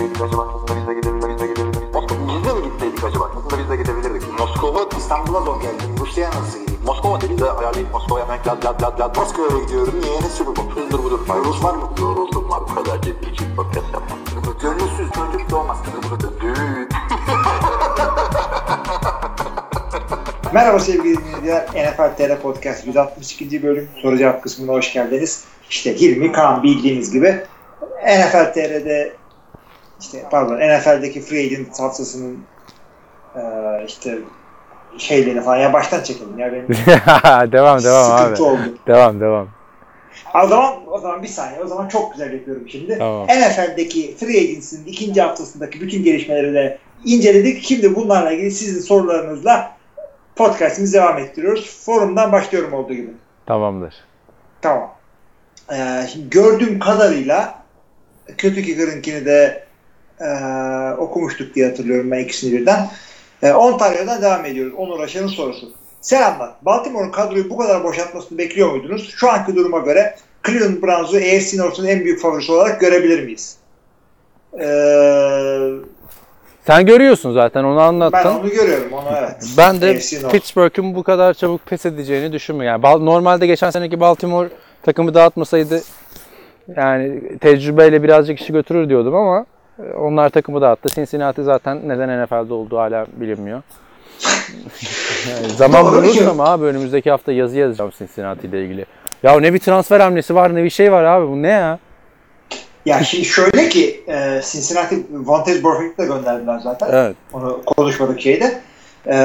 gitseydik acaba? Aslında biz de gidebilirdik. Biz de mi gitseydik acaba? Aslında biz de gidebilirdik. Moskova İstanbul'a zor geldi. Rusya'ya nasıl gideyim? Moskova dedi de ayarlayıp Moskova'ya hemen lad lad lad lad Moskova'ya gidiyorum. Niye? Ne Super Bowl? Hızdır budur. Rus var mı? Yoruldum var. Bu kadar ciddi için podcast yapmam. Gönülsüz çocuk doğmaz. Merhaba sevgili dinleyiciler. NFL TR Podcast 162. bölüm soru cevap kısmına hoş geldiniz. İşte Hilmi Kaan bildiğiniz gibi NFL TR'de işte pardon NFL'deki Free Agent haftasının e, işte şeyleri falan ya baştan çekelim ya benim devam devam abi. oldu. Devam devam. O zaman o zaman bir saniye o zaman çok güzel yapıyorum şimdi. Tamam. NFL'deki Free Agency'nin ikinci haftasındaki bütün gelişmeleri de inceledik. Şimdi bunlarla ilgili sizin sorularınızla podcastimizi devam ettiriyoruz. Forumdan başlıyorum olduğu gibi. Tamamdır. Tamam. Ee, şimdi gördüğüm kadarıyla kötü kicker'ınkini de e, okumuştuk diye hatırlıyorum ben ikisini birden. E, Ontario'dan devam ediyoruz. Onur Aşar'ın sorusu. Selamlar. Baltimore'un kadroyu bu kadar boşaltmasını bekliyor muydunuz? Şu anki duruma göre Cleveland Browns'u AFC North'un en büyük favorisi olarak görebilir miyiz? Ee, Sen görüyorsun zaten onu ben anlattın. onu görüyorum. Onu evet. Ben de. Pittsburgh'ın bu kadar çabuk pes edeceğini düşünmüyorum. Yani normalde geçen seneki Baltimore takımı dağıtmasaydı yani tecrübeyle birazcık işi götürür diyordum ama onlar takımı dağıttı. Cincinnati zaten neden NFL'de olduğu hala bilinmiyor. Yani zaman bulursam abi önümüzdeki hafta yazı yazacağım Cincinnati ile ilgili. Ya ne bir transfer hamlesi var ne bir şey var abi bu ne ya? Ya şimdi şöyle ki e, Cincinnati Vontaze Burfict'i de gönderdiler zaten. Evet. Onu konuşmadık şeyde. E,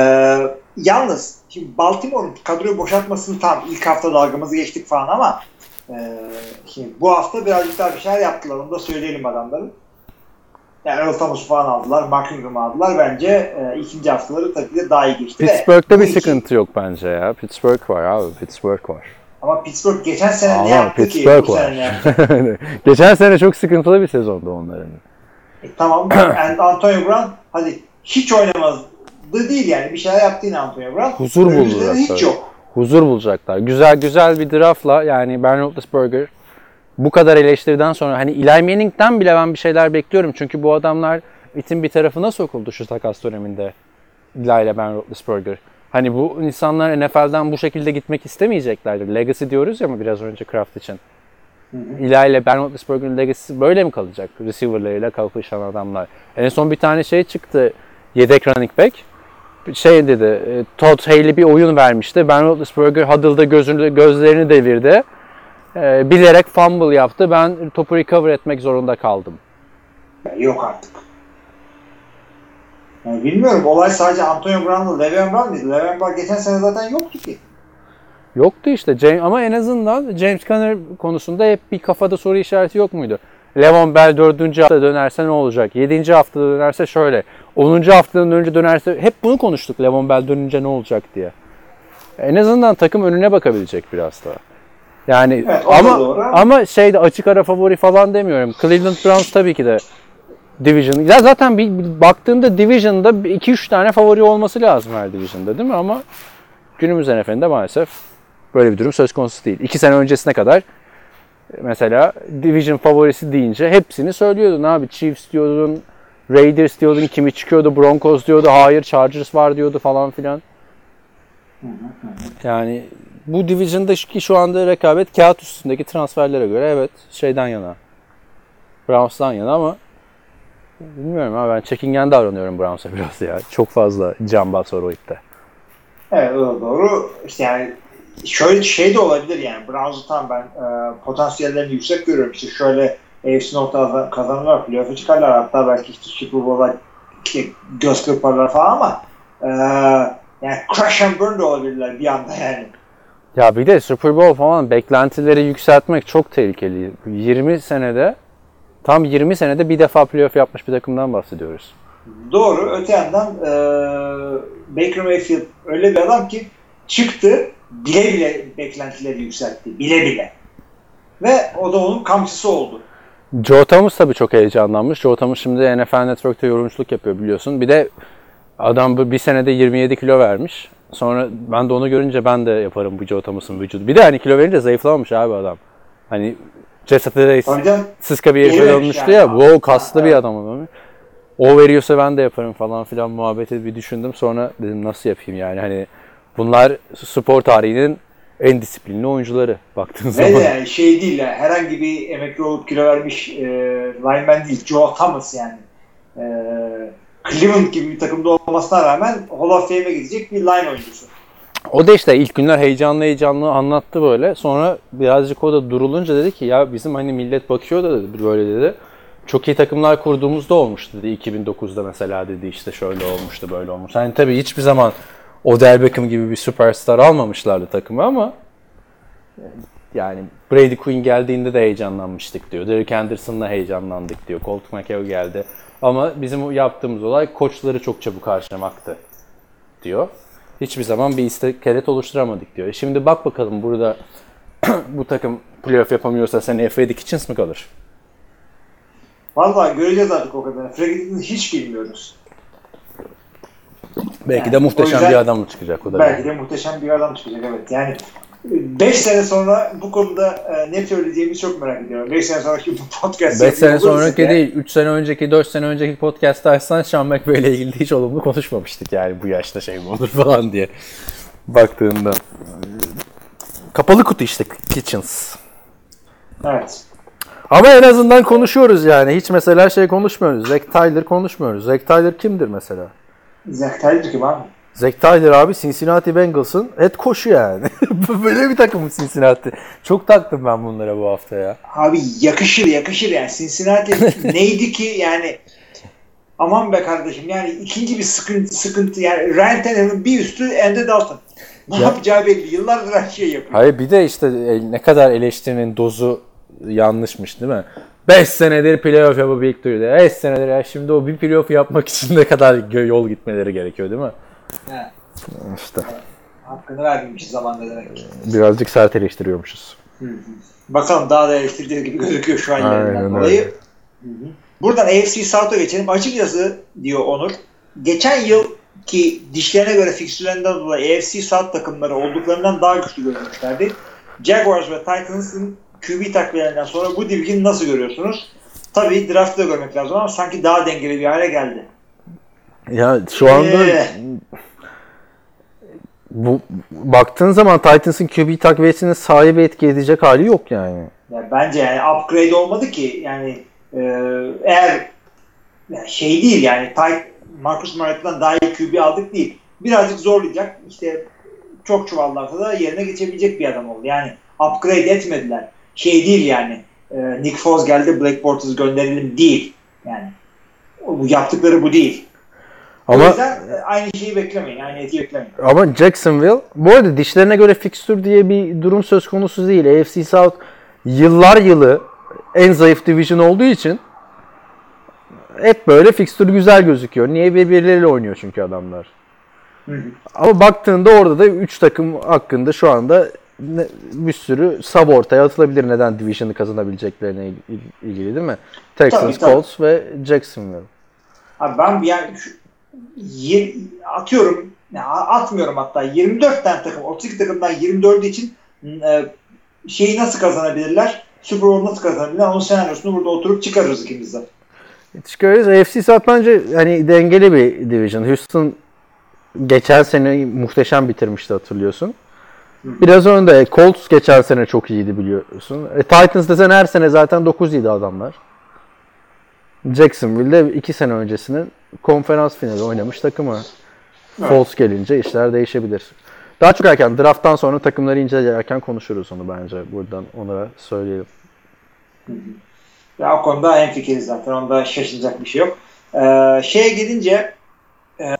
yalnız şimdi Baltimore'un kadroyu boşaltmasını tam ilk hafta dalgamızı geçtik falan ama e, şimdi bu hafta birazcık daha bir şeyler yaptılar. Onu da söyleyelim adamların. Yani Earl Thomas'u falan aldılar. Mark Ingram'ı aldılar. Bence e, ikinci haftaları tabii ki de daha iyi geçti. Pittsburgh'te bu bir iki- sıkıntı yok bence ya. Pittsburgh var abi. Pittsburgh var. Ama Pittsburgh geçen sene ne Ama yaptı ki? Pittsburgh Bu var. sene ne yaptı? Geçen sene çok sıkıntılı bir sezondu onların. E, tamam. And Antonio Brown hadi hiç oynamazdı değil yani. Bir şeyler yaptı yine Antonio Brown. Huzur buldu Önümüzde de zaten. hiç yok. Huzur bulacaklar. Güzel güzel bir draftla yani Ben Roethlisberger bu kadar eleştiriden sonra hani Eli Manning'den bile ben bir şeyler bekliyorum. Çünkü bu adamlar itin bir tarafına sokuldu şu takas döneminde. Eli ile Ben Roethlisberger. Hani bu insanlar NFL'den bu şekilde gitmek istemeyeceklerdir. Legacy diyoruz ya mı biraz önce Kraft için. Eli ile Ben Roethlisberger'ın legacy'si böyle mi kalacak? Receiver'larıyla kapışan adamlar. En son bir tane şey çıktı. Yedek running back. Şey dedi, e, Todd Haley bir oyun vermişti. Ben Roethlisberger huddle'da gözünü, gözlerini devirdi. E, bilerek fumble yaptı. Ben topu recover etmek zorunda kaldım. Yok artık. Yani bilmiyorum. Olay sadece Antonio Brown'la Le'Veon Brown değil. Le'Veon Brown geçen sene zaten yoktu ki. Yoktu işte. James, ama en azından James Conner konusunda hep bir kafada soru işareti yok muydu? Levon Bell 4. hafta dönerse ne olacak? 7. haftada dönerse şöyle. 10. haftadan önce dönerse hep bunu konuştuk Levon Bell dönünce ne olacak diye. En azından takım önüne bakabilecek biraz daha. Yani Evet, ama doğru. ama şeyde açık ara favori falan demiyorum. Cleveland Browns tabii ki de Division. Ya zaten bir, bir baktığımda Division'da 2-3 tane favori olması lazım her Division'da değil mi? Ama günümüz NFL'inde maalesef böyle bir durum söz konusu değil. 2 sene öncesine kadar mesela Division favorisi deyince hepsini söylüyordun abi. Chiefs diyordun, Raiders diyordun, kimi çıkıyordu, Broncos diyordu, hayır Chargers var diyordu falan filan. Yani bu Division'da şu- anda rekabet kağıt üstündeki transferlere göre evet şeyden yana. Browns'tan yana ama bilmiyorum ama ben çekingen davranıyorum Browns'a biraz ya. Çok fazla cambaz var o ipte. Evet doğru. İşte yani şöyle şey de olabilir yani. Browns'u tam ben e, potansiyellerini yüksek görüyorum. İşte şöyle AFC North'ta kazanırlar. Playoff'a çıkarlar. Hatta belki işte Super Bowl'a göz kırparlar falan ama e, yani crash and burn de olabilirler bir anda yani. Ya bir de Super Bowl falan beklentileri yükseltmek çok tehlikeli. 20 senede tam 20 senede bir defa playoff yapmış bir takımdan bahsediyoruz. Doğru. Öte yandan e, Baker Mayfield öyle bir adam ki çıktı bile bile beklentileri yükseltti. Bile bile. Ve o da onun kamçısı oldu. Joe Thomas tabii çok heyecanlanmış. Joe Thomas şimdi NFL Network'te yorumculuk yapıyor biliyorsun. Bir de adam bir senede 27 kilo vermiş. Sonra ben de onu görünce ben de yaparım bu Joe Thomas'ın vücudu. Bir de hani kilo verince zayıflamamış abi adam. Hani Jesse Reis sıska bir herife dönmüştü yani. ya. Wow kaslı Ha, bir adam adam. O veriyorsa ben de yaparım falan filan muhabbeti bir düşündüm. Sonra dedim nasıl yapayım yani hani bunlar spor tarihinin en disiplinli oyuncuları baktığın zaman. de yani şey değil ya herhangi bir emekli olup kilo vermiş e, lineman değil. Joe Thomas yani. E, Cleveland gibi bir takımda olmasına rağmen Hall of Fame'e gidecek bir line oyuncusu. O da işte ilk günler heyecanlı heyecanlı anlattı böyle. Sonra birazcık o da durulunca dedi ki ya bizim hani millet bakıyor da dedi böyle dedi. Çok iyi takımlar kurduğumuzda olmuştu dedi. 2009'da mesela dedi işte şöyle olmuştu böyle olmuş. Hani tabii hiçbir zaman Odell Beckham gibi bir süperstar almamışlardı takımı ama yani Brady Quinn geldiğinde de heyecanlanmıştık diyor. Derek Anderson'la heyecanlandık diyor. Colt McHale geldi. Ama bizim yaptığımız olay koçları çok çabuk harcamaktı diyor. Hiçbir zaman bir iskelet oluşturamadık diyor. E Şimdi bak bakalım burada bu takım playoff yapamıyorsa sen FA Kitchens mi kalır? Vallahi göreceğiz artık o kadar. Franklin'i hiç bilmiyoruz. Belki Yani de muhteşem yüzden- bir adam çıkacak o da. Belki de muhteşem bir adam çıkacak evet. Yani 5 sene sonra bu konuda e, ne söyleyeceğimizi çok merak ediyorum. 5 sene sonraki bu podcast 5 sene sonraki ya. değil, 3 sene önceki, 4 sene önceki podcast'ta açsan Sean McVay ile ilgili hiç olumlu konuşmamıştık yani bu yaşta şey mi olur falan diye baktığında. Kapalı kutu işte Kitchens. Evet. Ama en azından konuşuyoruz yani. Hiç mesela şey konuşmuyoruz. Zack Tyler konuşmuyoruz. Zack Tyler kimdir mesela? Zach Tyler kim abi? Zack Tyler abi Cincinnati Bengals'ın head koşu yani. Böyle bir takım Cincinnati. Çok taktım ben bunlara bu hafta ya. Abi yakışır yakışır yani Cincinnati neydi ki yani aman be kardeşim yani ikinci bir sıkıntı sıkıntı yani Ryan Tannehill'in bir üstü Andy Dalton. Ne Ya- yapacağı belli. Yıllardır her şeyi yapıyor. Hayır bir de işte e, ne kadar eleştirinin dozu yanlışmış değil mi? 5 senedir playoff yapıp turda. 5 senedir ya şimdi o bir playoff yapmak için ne kadar yol gitmeleri gerekiyor değil mi? He. İşte Hakkını vermemişiz zamanda demek ki. birazcık sert eleştiriyormuşuz. Bakalım daha da eleştirdiği gibi gözüküyor şu an yerinden dolayı. Hı hı. Buradan AFC South'a geçelim. Açıkçası diyor Onur. Geçen yıl ki dişlerine göre fikstürlerinden dolayı AFC South takımları olduklarından daha güçlü görünmüşlerdi. Jaguars ve Titans'ın QB takviyelerinden sonra bu division nasıl görüyorsunuz? Tabii draft'ta görmek lazım ama sanki daha dengeli bir hale geldi. Ya şu anda Ee. bu baktığın zaman Titans'ın QB takviyesinin sahibi etki edecek hali yok yani. Yani bence yani upgrade olmadı ki yani e, eğer yani şey değil yani Marcus Mariota'dan daha iyi QB aldık değil. Birazcık zorlayacak. İşte çok çuvallarsa da yerine geçebilecek bir adam oldu. Yani upgrade etmediler. Şey değil yani e, Nick Foles geldi Black Bortles gönderelim değil. Yani bu yaptıkları bu değil. O Ama yüzden e, aynı şeyi beklemeyin. Aynı etki beklemeyin. Ama Jacksonville, bu arada dişlerine göre fikstür diye bir durum söz konusu değil. AFC South yıllar yılı en zayıf division olduğu için hep böyle fikstür güzel gözüküyor. Niye birbirleriyle oynuyor çünkü adamlar. Hı hı. Ama baktığında orada da 3 takım hakkında şu anda bir sürü sub ortaya atılabilir neden division'ı kazanabileceklerine il- ilgili değil mi? Texans, Tabii, tabii. Colts ve Jacksonville. Abi ben bir yani şu, yir- atıyorum atmıyorum hatta 24 tane takım 32 takımdan 24 için e, şeyi nasıl kazanabilirler? Super Bowl nasıl kazanabilirler? Onun senaryosunu burada oturup çıkarırız ikimiz de. Çıkarız. AFC South bence hani dengeli bir division. Houston geçen sene muhteşem bitirmişti hatırlıyorsun. Biraz önde. Colts geçen sene çok iyiydi biliyorsun. E, Titans desen her sene zaten 9 iyiydi adamlar. Jacksonville'de 2 sene öncesinin konferans finali oynamış takımı. Evet. Foles gelince işler değişebilir. Daha çok erken drafttan sonra takımları incelerken konuşuruz onu bence. Buradan ona söyleyelim. Ya o konuda en fikiriz zaten. Onda şaşılacak bir şey yok. Ee, şeye gelince e,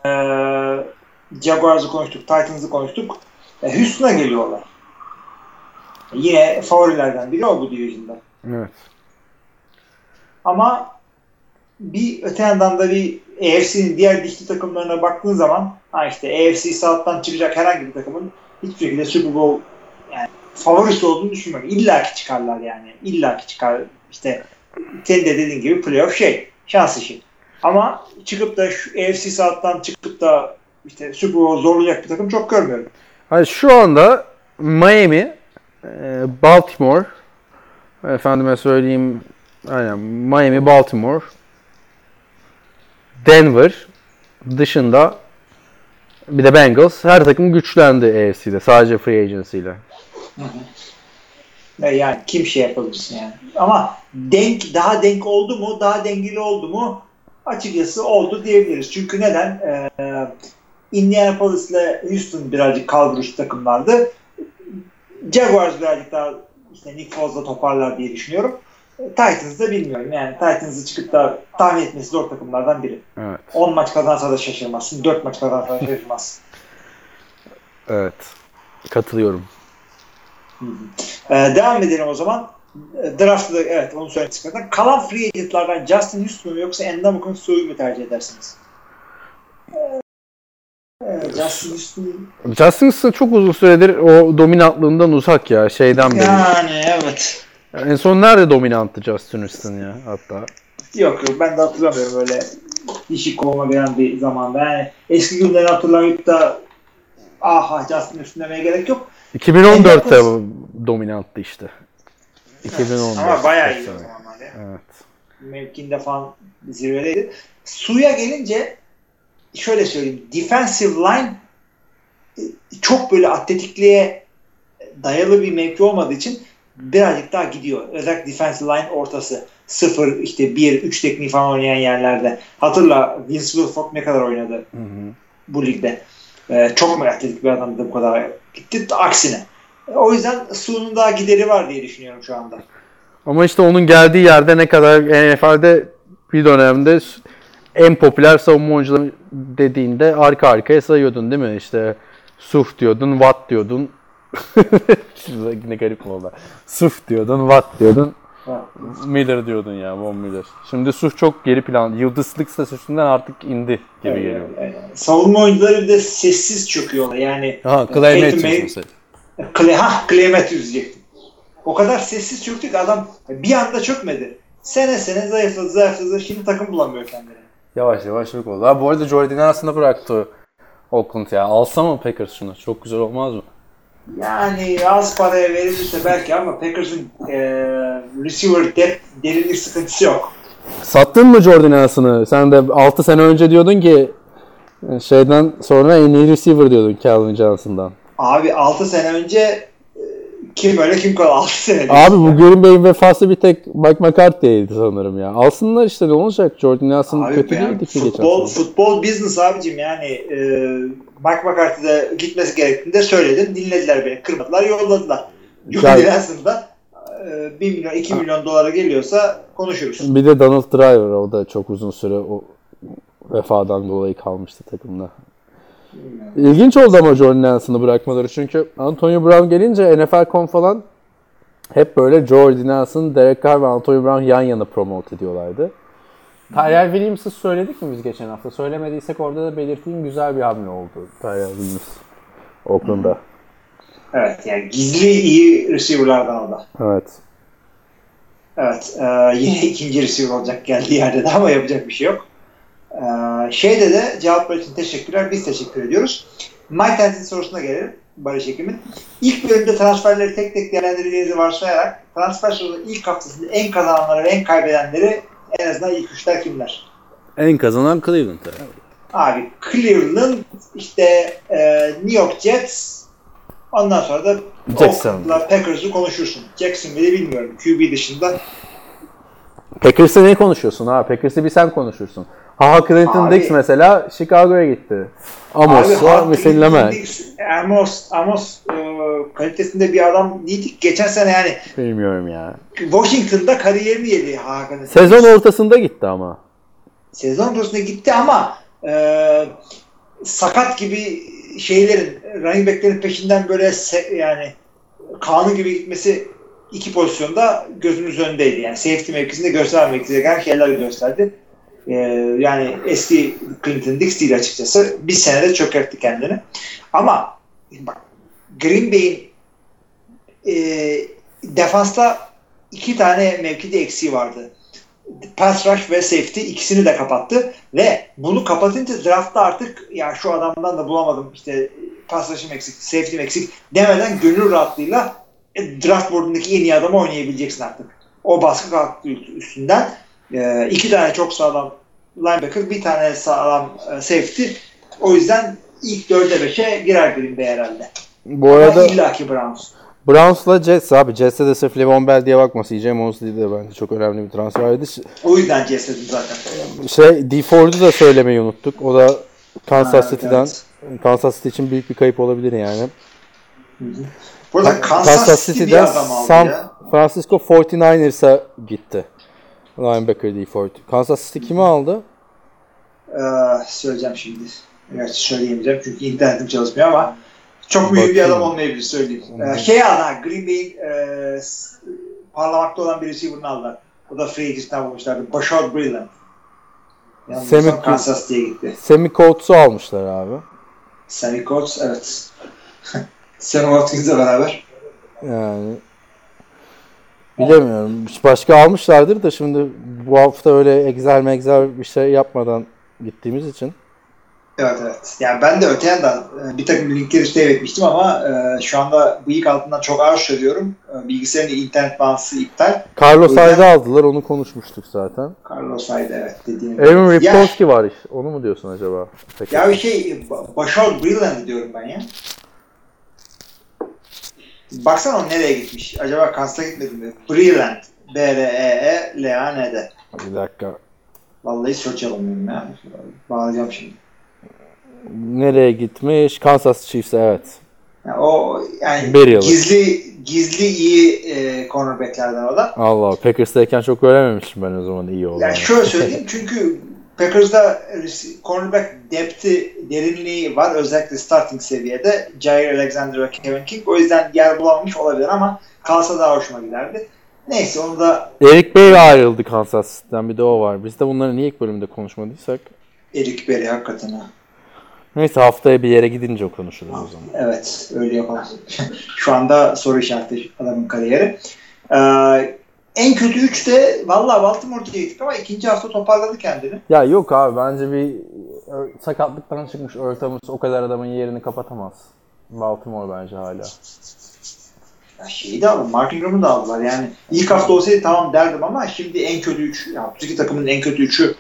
Jaguars'ı konuştuk, Titans'ı konuştuk. E, Houston'a geliyorlar. Yine favorilerden biri o bu division'da. Evet. Ama bir öte yandan da bir AFC'nin diğer dişli takımlarına baktığın zaman ha işte AFC South'tan çıkacak herhangi bir takımın hiçbir şekilde Super Bowl yani favorisi olduğunu düşünmüyorum. İlla ki çıkarlar yani. İlla ki çıkar. İşte senin de dediğin gibi playoff şey. Şans işi. Ama çıkıp da şu AFC South'tan çıkıp da işte Super Bowl zorlayacak bir takım çok görmüyorum. Hani şu anda Miami, e, Baltimore, Efendime söyleyeyim aynen Miami, Baltimore, Denver dışında bir de Bengals her takım güçlendi AFC'de sadece free agency ile. Yani kim şey yapabilirsin yani. Ama denk daha denk oldu mu? Daha dengeli oldu mu? Açıkçası oldu diyebiliriz. Çünkü neden? Ee, Indianapolis ile Houston birazcık kalburüş takımlardı. Jaguars birazcık daha işte Nick Foles'la toparlar diye düşünüyorum. Titans'ı bilmiyorum. Yani Titans'ı çıkıp da tahmin etmesi zor takımlardan biri. Evet. 10 maç kazansa da şaşırmazsın. 4 maç kazansa da şaşırmazsın. Evet. Katılıyorum. Ee, devam edelim o zaman. Draft'ta evet onu söylemek istedim. Kalan free agentlardan Justin Houston mu yoksa Endamuk'un Su'yu mu tercih edersiniz? Ee, Justin Houston Justin Houston çok uzun süredir o dominantlığından uzak ya şeyden beri. yani evet. En son nerede dominanttı Justin Houston ya hatta? Yok yok ben de hatırlamıyorum öyle dişi kovma gelen bir zamanda. Yani eski günleri hatırlayıp da aha Justin Houston demeye gerek yok. 2014'te dominanttı işte. 2014. Ama bayağı iyi o zamanlar ya. Evet. mevkinde falan zirvedeydi. Suya gelince şöyle söyleyeyim. Defensive line e, çok böyle atletikliğe dayalı bir mevki olmadığı için birazcık daha gidiyor. Özellikle defensive line ortası. 0, işte 1, 3 tekniği falan oynayan yerlerde. Hatırla Vince Wilfork ne kadar oynadı Hı hı. bu ligde. Ee, çok mu atletik bir adamdı bu kadar gitti. Aksine. O yüzden Su'nun daha gideri var diye düşünüyorum şu anda. Ama işte onun geldiği yerde ne kadar NFL'de bir dönemde en popüler savunma oyuncuları dediğinde arka arkaya sayıyordun değil mi? İşte Suf diyordun, Watt diyordun. Şimdi Yine garip mi oldu? Suf diyordun, Watt diyordun, Miller diyordun ya, Von Miller. Şimdi Suf çok geri plan. Yıldızlık statüsünden artık indi gibi geliyor. Ee, savunma oyuncuları bir de sessiz çöküyorlar. Yani Ha, Clay Matthews mesela. Clay, ha, Clay Matthews diyecektim. O kadar sessiz çöktü ki adam bir anda çökmedi. Sene sene zayıfladı zayıfladı. Şimdi takım bulamıyor kendini. Yavaş yavaş yok oldu. Ha, bu arada Jordan aslında bıraktı Oakland ya. Alsa mı Packers şunu? Çok güzel olmaz mı? Yani az paraya verilirse belki ama Packers'ın e, receiver depth derinlik sıkıntısı yok. Sattın mı Jordan Ailson'ı? Sen de 6 sene önce diyordun ki e, şeyden sonra en iyi receiver diyordun Calvin Johnson'dan. Abi 6 sene önce e, kim öyle kim kaldı 6 sene. Abi bu Green Bay'in vefası bir tek Mike McCarthy'ydi sanırım ya. Alsınlar işte ne olacak? Jordan Ailson Abi kötü değildi ki geçen futbol, futbol business abicim yani e, Mike McCarthy'de gitmesi gerektiğinde söyledim. Dinlediler beni. Kırmadılar yolladılar. Jordan aslında e, 1 milyon 2 milyon dolara geliyorsa konuşuruz. Bir de Donald Driver o da çok uzun süre o vefadan dolayı kalmıştı takımda. İlginç oldu ama Jordan Nelson'ı bırakmaları çünkü Antonio Brown gelince NFL.com falan hep böyle Jordan Nelson, Derek Carr ve Antonio Brown yan yana promote ediyorlardı. Tyrell Williams'ı söyledik mi biz geçen hafta? Söylemediysek orada da belirteyim güzel bir hamle oldu Tyrell Williams Oakland'da. Evet yani gizli iyi receiver'lardan o da. Evet. Evet. E, yine ikinci receiver olacak geldiği yerde de ama yapacak bir şey yok. E, şeyde de cevaplar için teşekkürler. Biz teşekkür ediyoruz. Mike Tens'in sorusuna gelelim. Barış Ekim'in. İlk bölümde transferleri tek tek değerlendirdiğinizi varsayarak transfer sezonu ilk haftasında en kazananları ve en kaybedenleri en azından ilk üçler kimler? En kazanan Cleveland. Abi Cleveland, işte e, New York Jets, ondan sonra da. Oakland'la Packers'ı konuşursun. Jacksonville'i bilmiyorum. QB dışında. Packers'ı ne konuşuyorsun ha? Packers'ı bir sen konuşursun. Haha Clinton Dix mesela Chicago'ya gitti. Amos'la misilleme. Dix, Amos, Amos e, kalitesinde bir adam değildik. Geçen sene yani Bilmiyorum ya. Washington'da kariyerini yedi Hakan. Sezon ortasında gitti ama. Sezon ortasında gitti ama e, sakat gibi şeylerin running back'lerin peşinden böyle se- yani kanun gibi gitmesi iki pozisyonda gözümüz önündeydi. Yani safety mevkisinde göstermek gereken şeyler gösterdi. E, yani eski Clinton Dix değil açıkçası. Bir senede çökertti kendini. Ama bak Green Bay'in e, defansta iki tane mevkide eksiği vardı pass rush ve safety ikisini de kapattı ve bunu kapatınca draftta artık ya şu adamdan da bulamadım işte pass rush'ım eksik, safety'm eksik demeden gönül rahatlığıyla e, draft board'undaki en iyi adamı oynayabileceksin artık. O baskı kalktı üstünden. E, iki tane çok sağlam linebacker, bir tane sağlam e, safety. O yüzden ilk 4'e 5'e girer Green Bay herhalde. Bu arada Ama illaki Browns. Browns'la Jets abi. Jets'e de sırf Le'Veon Bell diye bakma. CJ Mosley de bence çok önemli bir transferdi. O yüzden Jets dedim zaten. Şey, D Ford'u da söylemeyi unuttuk. O da Kansas Ha, City'den evet. Kansas City için büyük bir kayıp olabilir yani. Burada Kansas, City bir adam aldı San ya. Francisco 49ers'a gitti. Linebacker D Ford. Kansas City kimi aldı? Ee, söyleyeceğim şimdi. Gerçi söyleyemeyeceğim çünkü internetim çalışmıyor ama çok büyük bir Bakayım. adam olmayabilir söyleyeyim. Ee, şey aldı Green Bay'in e, parlamakta olan bir receiver'ını aldılar. O da free agency'den bulmuşlardı. Bashard Breeland. Yani Semih- Kansas diye gitti. Semi Coates'u almışlar abi. Sammy Coates evet. Sammy Watkins'le beraber. Yani bilemiyorum. Başka almışlardır da şimdi bu hafta öyle Excel megzel bir şey yapmadan gittiğimiz için. Evet evet. Yani ben de öte yandan e, bir takım linkleri save etmiştim ama e, şu anda bıyık altından çok ağır söylüyorum. E, bilgisayarın internet bağlantısı iptal. Carlos O yüzden- Hyde'ı aldılar onu konuşmuştuk zaten. Carlos Hyde evet dediğim Evan Ya- Ripkowski var işte. Onu mu diyorsun acaba? Peki. Ya bir şey Ba- Bashar Breeland diyorum ben ya. Baksana o nereye gitmiş. Acaba Kansas'a gitmedi mi? Breeland. E B-R-E-E-L-A-N-D. Bir dakika. Vallahi search alamıyorum ya. Bağlayacağım şimdi. Nereye gitmiş? Kansas Chiefs'e evet. Yani o yani yılı. gizli gizli iyi e, cornerbacklerden o da. Allah. Packers'tayken çok görememiştim ben o zaman iyi olduğunu. Yani şöyle söyleyeyim çünkü Packers'da cornerback depth'i, derinliği var. Özellikle starting seviyede. Jair Alexander ve Kevin King. O yüzden yer bulamamış olabilir ama kalsa daha hoşuma giderdi. Neyse onu da Eric Berry ayrıldı Kansas City'den bir de o var. Biz de bunları niye ilk bölümde konuşmadıysak. Eric Berry hakikaten ha. Neyse haftaya bir yere gidince konuşuruz o zaman. Evet öyle yapalım. Şu anda soru işareti adamın kariyeri. Ee, en kötü 3 de valla Baltimore'ya gittik ama ikinci hafta toparladı kendini. Ya yok abi bence bir sakatlıktan çıkmış Thomas o kadar adamın yerini kapatamaz. Baltimore bence hala. Ya şeyi de aldılar. Mark Ingram'ı da aldılar. Yani ilk hafta olsaydı tamam derdim ama şimdi en kötü 3. Ya iki takımın en kötü 3'ü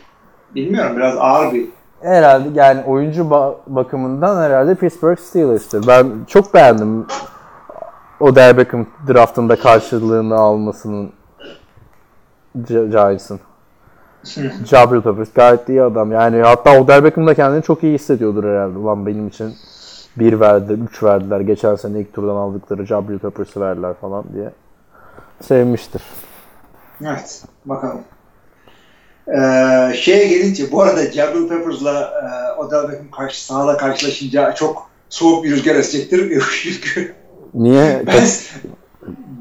bilmiyorum biraz ağır bir Herhalde yani oyuncu ba- bakımından herhalde Pittsburgh Steelers'tır. Ben çok beğendim Odell Beckham draftında karşılığını almasının Giants'ın. Jabril Peppers gayet iyi adam. Yani hatta Odell Beckham da kendini çok iyi hissediyordur herhalde. Ulan benim için bir verdiler, üç verdiler. Geçen sene ilk turdan aldıkları Jabril Peppers'ı verdiler falan diye. Sevmiştir. Evet. Bakalım. Ee, şeye gelince bu arada Jabril Peppers'la e, Odell Beckham karşı sahada karşılaşınca çok soğuk bir rüzgar esecektir. Çünkü Niye? ben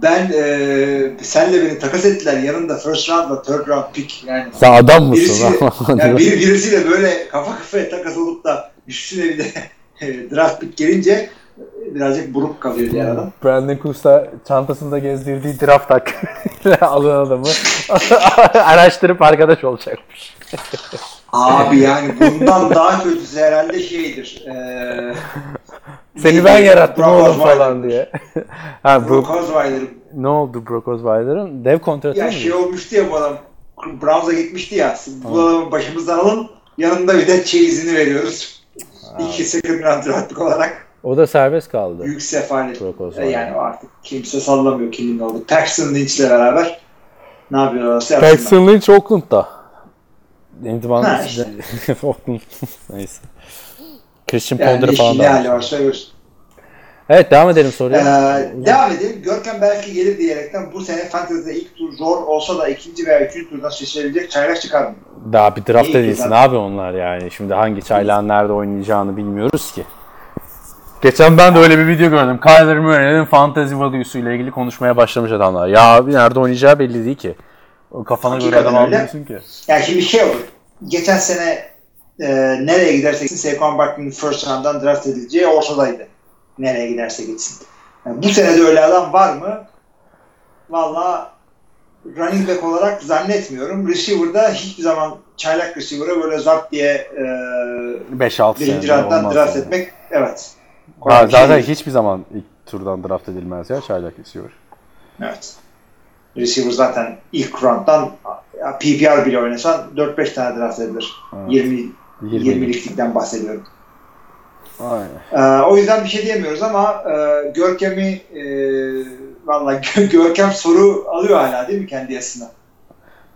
ben e, senle beni takas ettiler yanında first round'la third round pick yani Sen adam mısın? yani bir, birisiyle böyle kafa kafaya takas olup da üstüne bir de e, draft pick gelince birazcık buruk kalıyor diğer adam. Brandon Cooks'ta çantasında gezdirdiği draft hakkıyla alan adamı araştırıp arkadaş olacakmış. Abi yani bundan daha kötüsü herhalde şeydir. E, Seni ben yarattım Brock oğlum falan diye. ha Brock Osweiler. ne oldu Brock Osweiler'ın? Dev kontratı Ya mı? şey olmuştu ya bu adam. Browns'a gitmişti ya. Siz bu adamı başımızdan alın. Yanında bir de chase'ini veriyoruz. İki second round draft pick olarak. O da serbest kaldı. Büyük sefalet. Yani o artık kimse sallamıyor kimin oldu. Paxton Lynch'le beraber ne yapsınlar. Paxton Lynch Oakland'da. İntiban Ha, işte. Neyse. Christian Yani Ponder'ı falan da hali almış. varsa görsün. Evet devam edelim Ee, soruya. devam edelim. Görkem belki gelir diyerekten bu sene Fantasy'de ilk tur zor olsa da ikinci veya üçüncü turdan seçilebilecek çaylak çıkar mı? Daha bir draft zaten. abi onlar yani. Şimdi hangi çaylağın nerede oynayacağını bilmiyoruz ki. Geçen ben de öyle bir video gördüm. Kyler Murray'nin fantasy value'su ile ilgili konuşmaya başlamış adamlar. Ya abi nerede oynayacağı belli değil ki. O kafana göre adam almıyorsun ki. Yani şimdi şey olur. Geçen sene e, nereye giderse gitsin Saquon Barkley'nin first round'dan draft edileceği ortadaydı. Nereye giderse gitsin. Yani bu sene de öyle adam var mı? Valla running back olarak zannetmiyorum. Receiver'da hiçbir zaman çaylak receiver'a böyle zart diye e, 5-6 birinci round'dan draft yani. etmek evet. Ha, şey zaten değil. hiçbir zaman ilk turdan draft edilmez ya çaylak receiver. Evet. Receiver zaten ilk round'dan PPR bile oynasan 4-5 tane draft edilir. Evet. 20 20. 20'lik ligden bahsediyorum. Aynen. Ee, o yüzden bir şey diyemiyoruz ama e, Görkem'i e, valla Görkem soru alıyor hala değil mi kendi yazısına?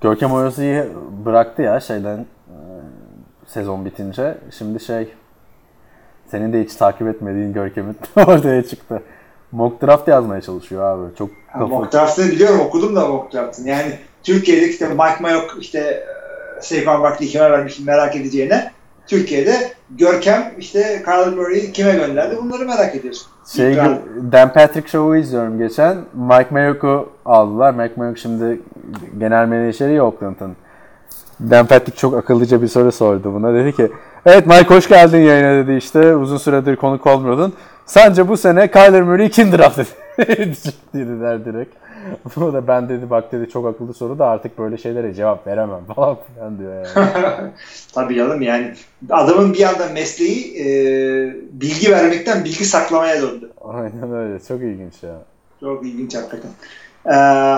Görkem Oyası'yı bıraktı ya şeyden e, sezon bitince. Şimdi şey senin de hiç takip etmediğin Görkem'in ortaya çıktı. Mock draft yazmaya çalışıyor abi. Çok kafa- mock draft'ını biliyorum okudum da mock draft'ını. Yani Türkiye'de işte Mike Mayok işte e, Saquon Barkley'i kime vermiş merak edeceğine Türkiye'de Görkem işte Kyler Murray'i kime gönderdi bunları merak ediyorsun. Şey. Dan Patrick Show'u izliyorum geçen. Mike Mayok'u aldılar. Mike Mayok şimdi genel menajeri ya Oakland'ın. Dan Patrick çok akıllıca bir soru sordu buna. Dedi ki evet Mike hoş geldin yayına dedi işte. Uzun süredir konuk olmuyordun. Sence bu sene Kyler Murray kim draft edecek dediler direkt. Bu da ben dedi bak dedi çok akıllı soru da artık böyle şeylere cevap veremem falan filan diyor yani. Tabii canım yani adamın bir anda mesleği e, bilgi vermekten bilgi saklamaya döndü. Aynen öyle. Çok ilginç ya. Çok ilginç hakikaten. Ee,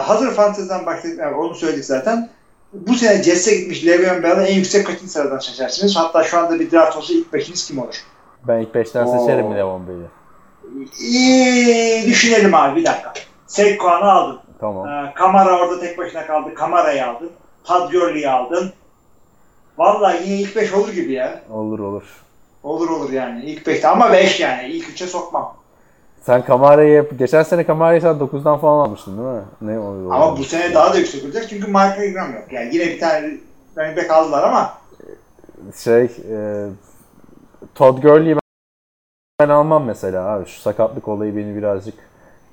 hazır Fantasy'den bahsettik. Yani onu söyledik zaten. Bu sene Jets'e gitmiş Le'Veon Bell'e en yüksek kaçıncı sıradan şaşarsınız? Hatta şu anda bir draft olsa ilk beşiniz kim olur? Ben ilk 5'ten Oo. seçerim Levon Bey'i. İyi, düşünelim abi bir dakika. Saquon'u aldın. Tamam. Ee, Kamara orada tek başına kaldı. Kamara'yı aldın. Gurley'i aldın. Vallahi yine ilk beş olur gibi ya. Olur olur. Olur olur yani. İlk beşte ama beş yani. İlk üçe sokmam. Sen Kamara'yı geçen sene Kamara'yı sen 9'dan falan almıştın değil mi? Ne oluyor? Ama bu sene daha da yüksek olacak çünkü Michael Ingram yok. Yani yine bir tane running back aldılar ama şey e, Todd Gurley'i ben, almam mesela abi. Şu sakatlık olayı beni birazcık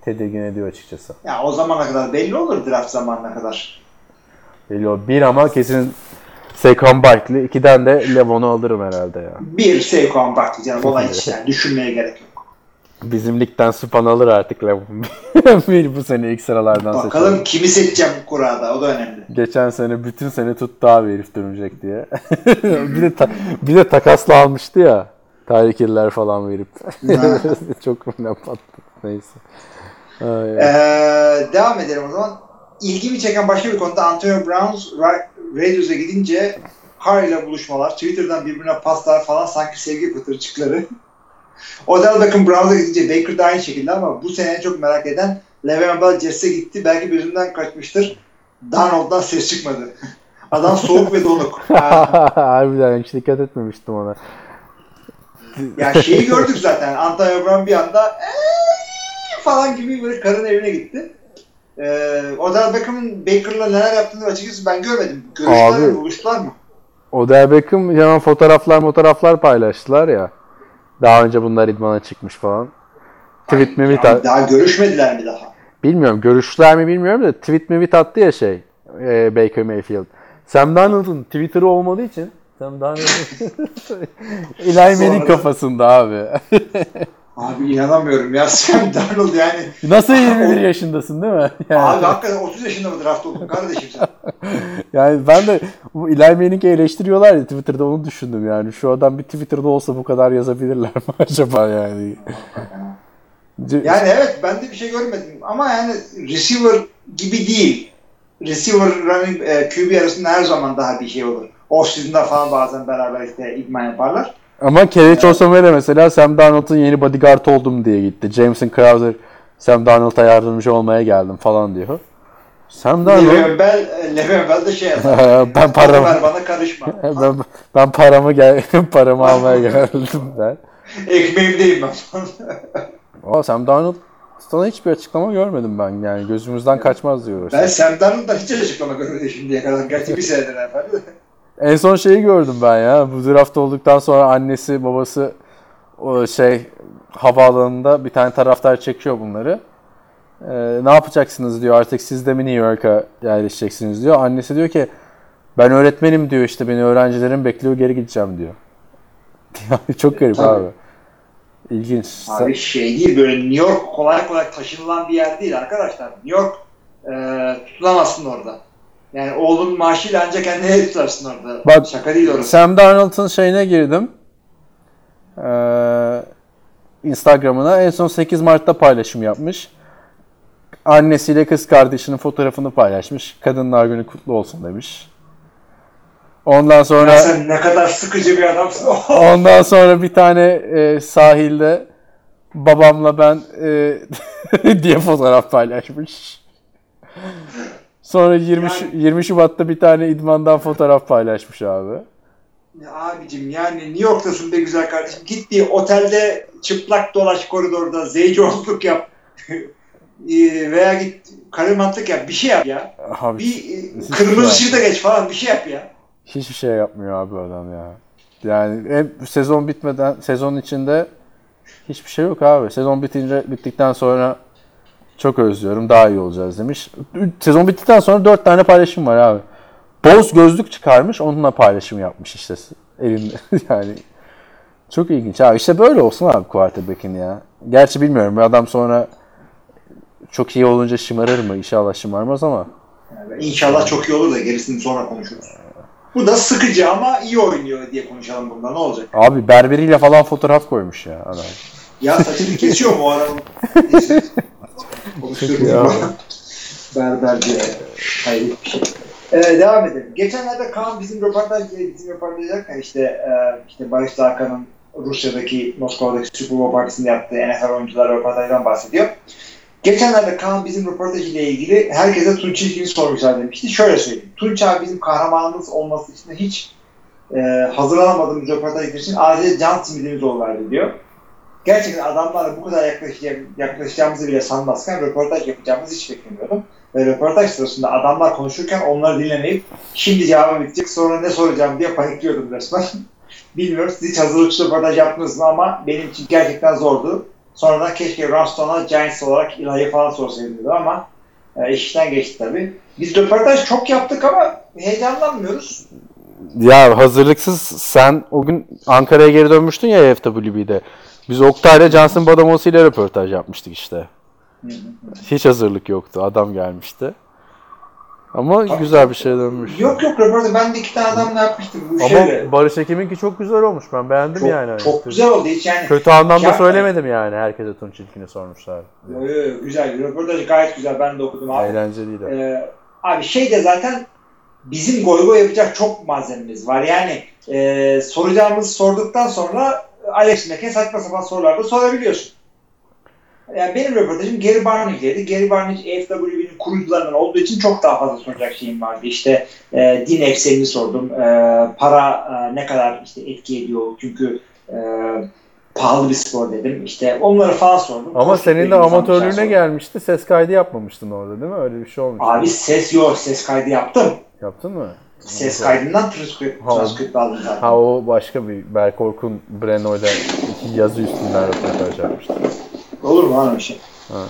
tedirgin ediyor açıkçası. ya o zamana kadar belli olur draft zamanına kadar. Belli o. Bir ama kesin Saquon Barkley. ikiden de Levon'u alırım herhalde ya. Bir Saquon Barkley canım olay hiç yani düşünmeye gerek yok. Bizim ligden Span alır artık Levon. bir bu sene ilk sıralardan Bakalım seçelim. kimi seçeceğim bu kurada o da önemli. Geçen sene bütün sene tuttu abi herif dönecek diye. bir de ta- bir de takasla almıştı ya. Tyreek Hill'ler falan verip. Çok önemli patladı. Neyse. Ay. Ee, devam edelim o zaman. İlgimi çeken başka bir konuda Antonio Brown Ra- Raiders'e gidince Harry ile buluşmalar, Twitter'dan birbirine paslar falan sanki sevgi pıtırcıkları. Odell Beckham Browns'a gidince Baker da aynı şekilde ama bu sene en çok merak eden Le'Veon Bell Jets'e gitti. Belki gözümden kaçmıştır. Donald'dan ses çıkmadı. Adam soğuk ve donuk. Ha, Harbiden hiç dikkat etmemiştim ona. ya şeyi gördük zaten. Antonio Brown bir anda "Eee!" falan gibi böyle karın evine gitti. Ee, Odell Beckham'ın Baker'la neler yaptığını açıkçası ben görmedim. Görüştüler Abi. mi? Buluştular mı? Odell Beckham hemen fotoğraflar fotoğraflar paylaştılar ya. Daha önce bunlar idmana çıkmış falan. Tweet mi at- daha görüşmediler mi daha? Bilmiyorum görüştüler mi bilmiyorum da tweet mi attı ya şey e, Baker Mayfield. Sam Darnold'un Twitter'ı olmadığı için Darnold'un Eli Manning Sonra- kafasında abi. Abi inanamıyorum ya Sam Darnold yani. Nasıl 21 yaşındasın değil mi? Yani, Abi hakikaten 30 yaşında mı draft oldun kardeşim sen? yani ben de bu Eli Manning'i eleştiriyorlar ya Twitter'da onu düşündüm yani. Şu adam bir Twitter'da olsa bu kadar yazabilirler mi acaba yani? Yani evet ben de bir şey görmedim ama yani receiver gibi değil. Receiver running e, QB arasında her zaman daha bir şey olur. Off-season'da falan bazen beraber işte idman yaparlar. Ama Kerry Osomere mesela Sam Darnold'un yeni bodyguard oldum diye gitti. Jameson Crowder Sam Darnold'a yardımcı olmaya geldim falan diyor. Sam Darnold Le'Veon Bell, e, Le'Veon Bell de şey yapar. ben paramı Ver bana karışma. ben, ben paramı gel paramı almaya geldim ben. Ekmeğimdeyim ben falan. Aa, Sam Darnold sana hiçbir açıklama görmedim ben yani gözümüzden kaçmaz diyor. ben Sam Darnold'dan hiç açıklama görmedim şimdiye kadar. Gerçi bir senedir efendim. En son şeyi gördüm ben ya. Bu draft olduktan sonra annesi babası o şey havaalanında bir tane taraftar çekiyor bunları. Ee, ne yapacaksınız diyor artık siz de mi New York'a yerleşeceksiniz diyor. Annesi diyor ki ben öğretmenim diyor işte beni öğrencilerim bekliyor geri gideceğim diyor. Yani çok garip Tabii. abi. İlginç. Abi şey değil böyle New York kolay kolay taşınılan bir yer değil arkadaşlar. New York e, tutulamazsın orada. Yani oğlun maaşıyla ancak kendine tutarsın orada. Bak, Şaka değil orası. Sam Darnold'un şeyine girdim. Ee, Instagram'ına en son 8 Mart'ta paylaşım yapmış. annesiyle kız kardeşinin fotoğrafını paylaşmış. Kadınlar günü kutlu olsun demiş. Ondan sonra Ya sen ne kadar sıkıcı bir adamsın. ondan sonra bir tane e, sahilde babamla ben e, diye fotoğraf paylaşmış. Sonra 20 Şu- 20 Şubat'ta bir tane idmandan fotoğraf paylaşmış abi. Ya abicim yani New York'tasın be güzel kardeşim. Git bir otelde çıplak dolaş koridorda zeycoluk yap. Ee, Veya git karimantlık yap. Bir şey yap ya. Abi Bir e, Hiç kırmızı ışıkta geç falan bir şey yap ya. hiçbir şey yapmıyor abi adam ya. Yani hep sezon bitmeden sezon içinde hiçbir şey yok abi. Sezon bitince bittikten sonra çok özlüyorum. Daha iyi olacağız demiş. Sezon bittikten sonra dört tane paylaşım var abi. Boz gözlük çıkarmış. Onunla paylaşım yapmış işte elinde. yani çok ilginç abi. İşte böyle olsun abi quarterback'in ya. Gerçi bilmiyorum. Bu adam sonra çok iyi olunca şımarır mı? İnşallah şımarmaz ama. Yani inşallah çok iyi olur da gerisini sonra konuşuruz. Bu da sıkıcı ama iyi oynuyor diye konuşalım bunda ne olacak? Abi berberiyle falan fotoğraf koymuş ya adam. Ya saçını kesiyor mu o adamın? Neyse. Konuşuyorum. Ya. Berber diye. Hayret bir şey. Ee, devam edelim. Geçenlerde Kaan bizim röportaj bizim röportaj ederken işte e, işte Barış Tarkan'ın Rusya'daki Moskova'daki Super Bowl partisinde yaptığı NFL oyuncular röportajdan bahsediyor. Geçenlerde Kaan bizim röportaj ile ilgili herkese Tunç ilgini sormuşlar demişti. Şöyle söyleyeyim. Tunç abi bizim kahramanımız olması için hiç e, hazırlanamadığımız röportaj için adeta can simidimiz oluverdi diyor. Gerçekten adamlarla bu kadar yaklaşacağımızı bile sanmazken röportaj yapacağımızı hiç beklemiyordum. Ve röportaj sırasında adamlar konuşurken onları dinlemeyip şimdi cevabım bitecek sonra ne soracağım diye panikliyordum resmen. Bilmiyorum siz hiç hazırlıklı röportaj yaptınız mı ama benim için gerçekten zordu. Sonradan keşke Ramston'a Giants olarak ilahi falan sorsaydım dedim ama e, işten geçti tabii. Biz röportaj çok yaptık ama heyecanlanmıyoruz. Ya hazırlıksız sen o gün Ankara'ya geri dönmüştün ya FWB'de. Biz Oktay'la Johnson Badamosi ile röportaj yapmıştık işte. Hiç hazırlık yoktu. Adam gelmişti. Ama güzel bir şey dönmüş. Yok yok röportaj ben de iki tane adamla yapmıştım bu Ama şeyle. Barış Ekim'inki çok güzel olmuş. Ben beğendim Çok, yani. çok güzel oldu hiç yani. Kötü anlamda söylemedim yani. Herkese Tunç İlkin'i sormuşlar. Yo, güzel röportaj gayet güzel ben de okudum abi. Eğlenceliydi. Ee, abi şey de zaten bizim goy goy yapacak çok malzememiz var. Yani e, soracağımızı sorduktan sonra Alex Mack'e saçma sapan sorular da sorabiliyorsun. Yani benim röportajım Gary Barnage'ydi. Gary Barnage AFW'nin kurucularından olduğu için çok daha fazla soracak şeyim vardı. İşte e, din eksenini sordum. E, para e, ne kadar işte etki ediyor çünkü e, pahalı bir spor dedim. İşte onları falan sordum. Ama Konuştuk, senin de amatörlüğüne sordum. gelmişti. Ses kaydı yapmamıştın orada değil mi? Öyle bir şey olmuş. Abi ses yok. Ses kaydı yaptım. Yaptın mı? Ses kaydından transkript, transkript aldım zaten. Ha o başka bir Berk Orkun Breno'yla iki yazı üstünden röportaj yapmıştı. Olur mu lan öyle şey? Ha.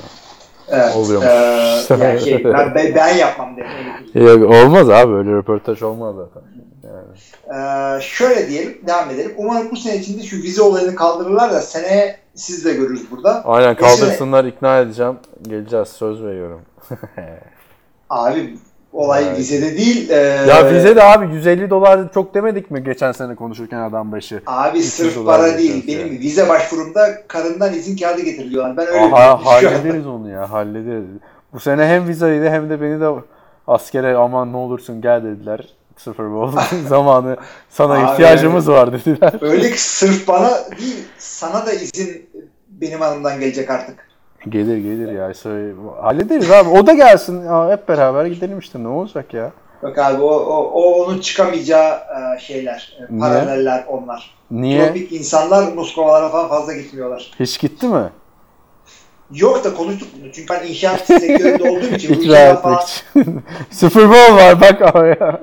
Evet. Oluyormuş. Ee, yani şey, ben, ben, yapmam dedim. Yok olmaz abi öyle röportaj olmaz zaten. Yani. Ee, şöyle diyelim, devam edelim. Umarım bu sene içinde şu vize olayını kaldırırlar da seneye siz de görürüz burada. Aynen Geçene- kaldırsınlar ikna edeceğim. Geleceğiz söz veriyorum. Abi olay Evet. vizede değil. e, ya vize de abi 150 dolar çok demedik mi geçen sene konuşurken adam başı? Abi 300 sırf para değil. Benim yani. vize başvurumda karından izin kağıdı getiriliyorlar. Ben öyle Aha, an. hallederiz onu ya hallederiz. Bu sene hem vizaydı hem de beni de askere aman ne olursun gel dediler. Super Bowl zamanı sana Abi, ihtiyacımız var dediler. Öyle ki sırf bana değil, sana da izin benim hanımdan gelecek artık. Gelir gelir ya. Söyle, hallederiz abi. O da gelsin. Hep beraber gidelim işte. Ne olacak ya? Bak abi o, o, o onun çıkamayacağı e, şeyler, e, Niye? paraleller onlar. Niye? Tropik insanlar Moskovalara falan fazla gitmiyorlar. Hiç gitti mi? Yok da konuştuk bunu. Çünkü ben inşaat sektöründe olduğum için etmek falan için. Super Bowl var bak ama ya.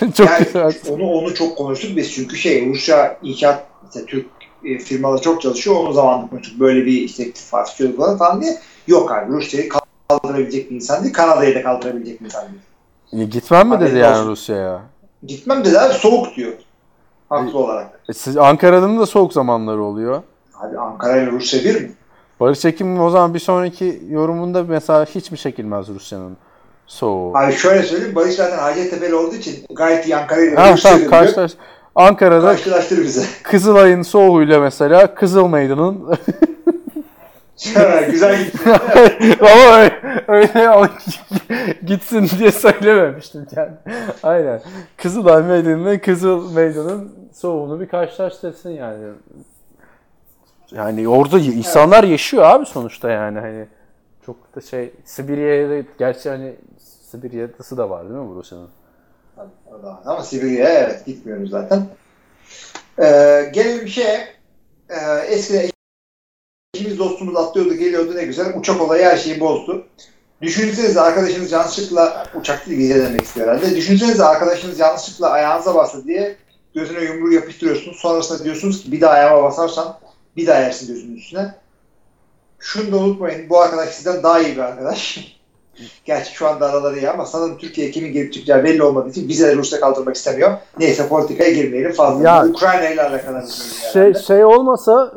Çok yani güzel. onu onu çok konuştuk biz çünkü şey Rusya inşaat işte Türk e, firmaları çok çalışıyor. Onu zamanında konuştuk. Böyle bir işte ittifak şöyle falan falan diye. Yok abi Rusya'yı kaldırabilecek bir insan değil. Kanada'yı da kaldırabilecek bir insan değil. E, Gitmem mi dedi Haberin yani. Rusya'ya? Gitmem dedi abi soğuk diyor. Haklı olarak. E, siz, Ankara'nın da soğuk zamanları oluyor. Abi Ankara ile Rusya bir mi? Barış Ekim'in o zaman bir sonraki yorumunda mesela hiç mi çekilmez Rusya'nın soğuğu? Abi şöyle söyleyeyim Barış zaten Hacettepe'li olduğu için gayet iyi Ankara ile Ha Rusya tamam karşılaş. Ankara'da Karşılaştır bize. Kızılay'ın soğuğuyla mesela Kızıl Meydan'ın Güzel gitti. Ama öyle, öyle gitsin diye söylememiştim kendi. Aynen. Kızılay Meydanı'nın Kızıl Meydan'ın soğuğunu bir karşılaştırsın yani. Yani orada insanlar yaşıyor abi sonuçta yani hani çok da şey Sibirya'ya da gerçi hani Sibirya'sı da var değil mi Rusya'nın? Ama Sibirya'ya evet gitmiyoruz zaten. Ee, gelelim şeye. Ee, eskiden eşimiz dostumuz atlıyordu geliyordu ne güzel. Uçak olayı her şeyi bozdu. Düşünsenize arkadaşınız yanlışlıkla uçak değil demek istiyor herhalde. Düşünsenize arkadaşınız yanlışlıkla ayağınıza bastı diye gözüne yumruğu yapıştırıyorsunuz. Sonrasında diyorsunuz ki bir daha ayağıma basarsan bir daha yersin gözünün üstüne. Şunu da unutmayın bu arkadaş sizden daha iyi bir arkadaş. Gerçi şu anda araları iyi ama sanırım Türkiye kimin gelip çıkacağı belli olmadığı için vizeleri Rusya kaldırmak istemiyor. Neyse politikaya girmeyelim fazla. Ya, Ukrayna ile alakalı şey. Şey, şey olmasa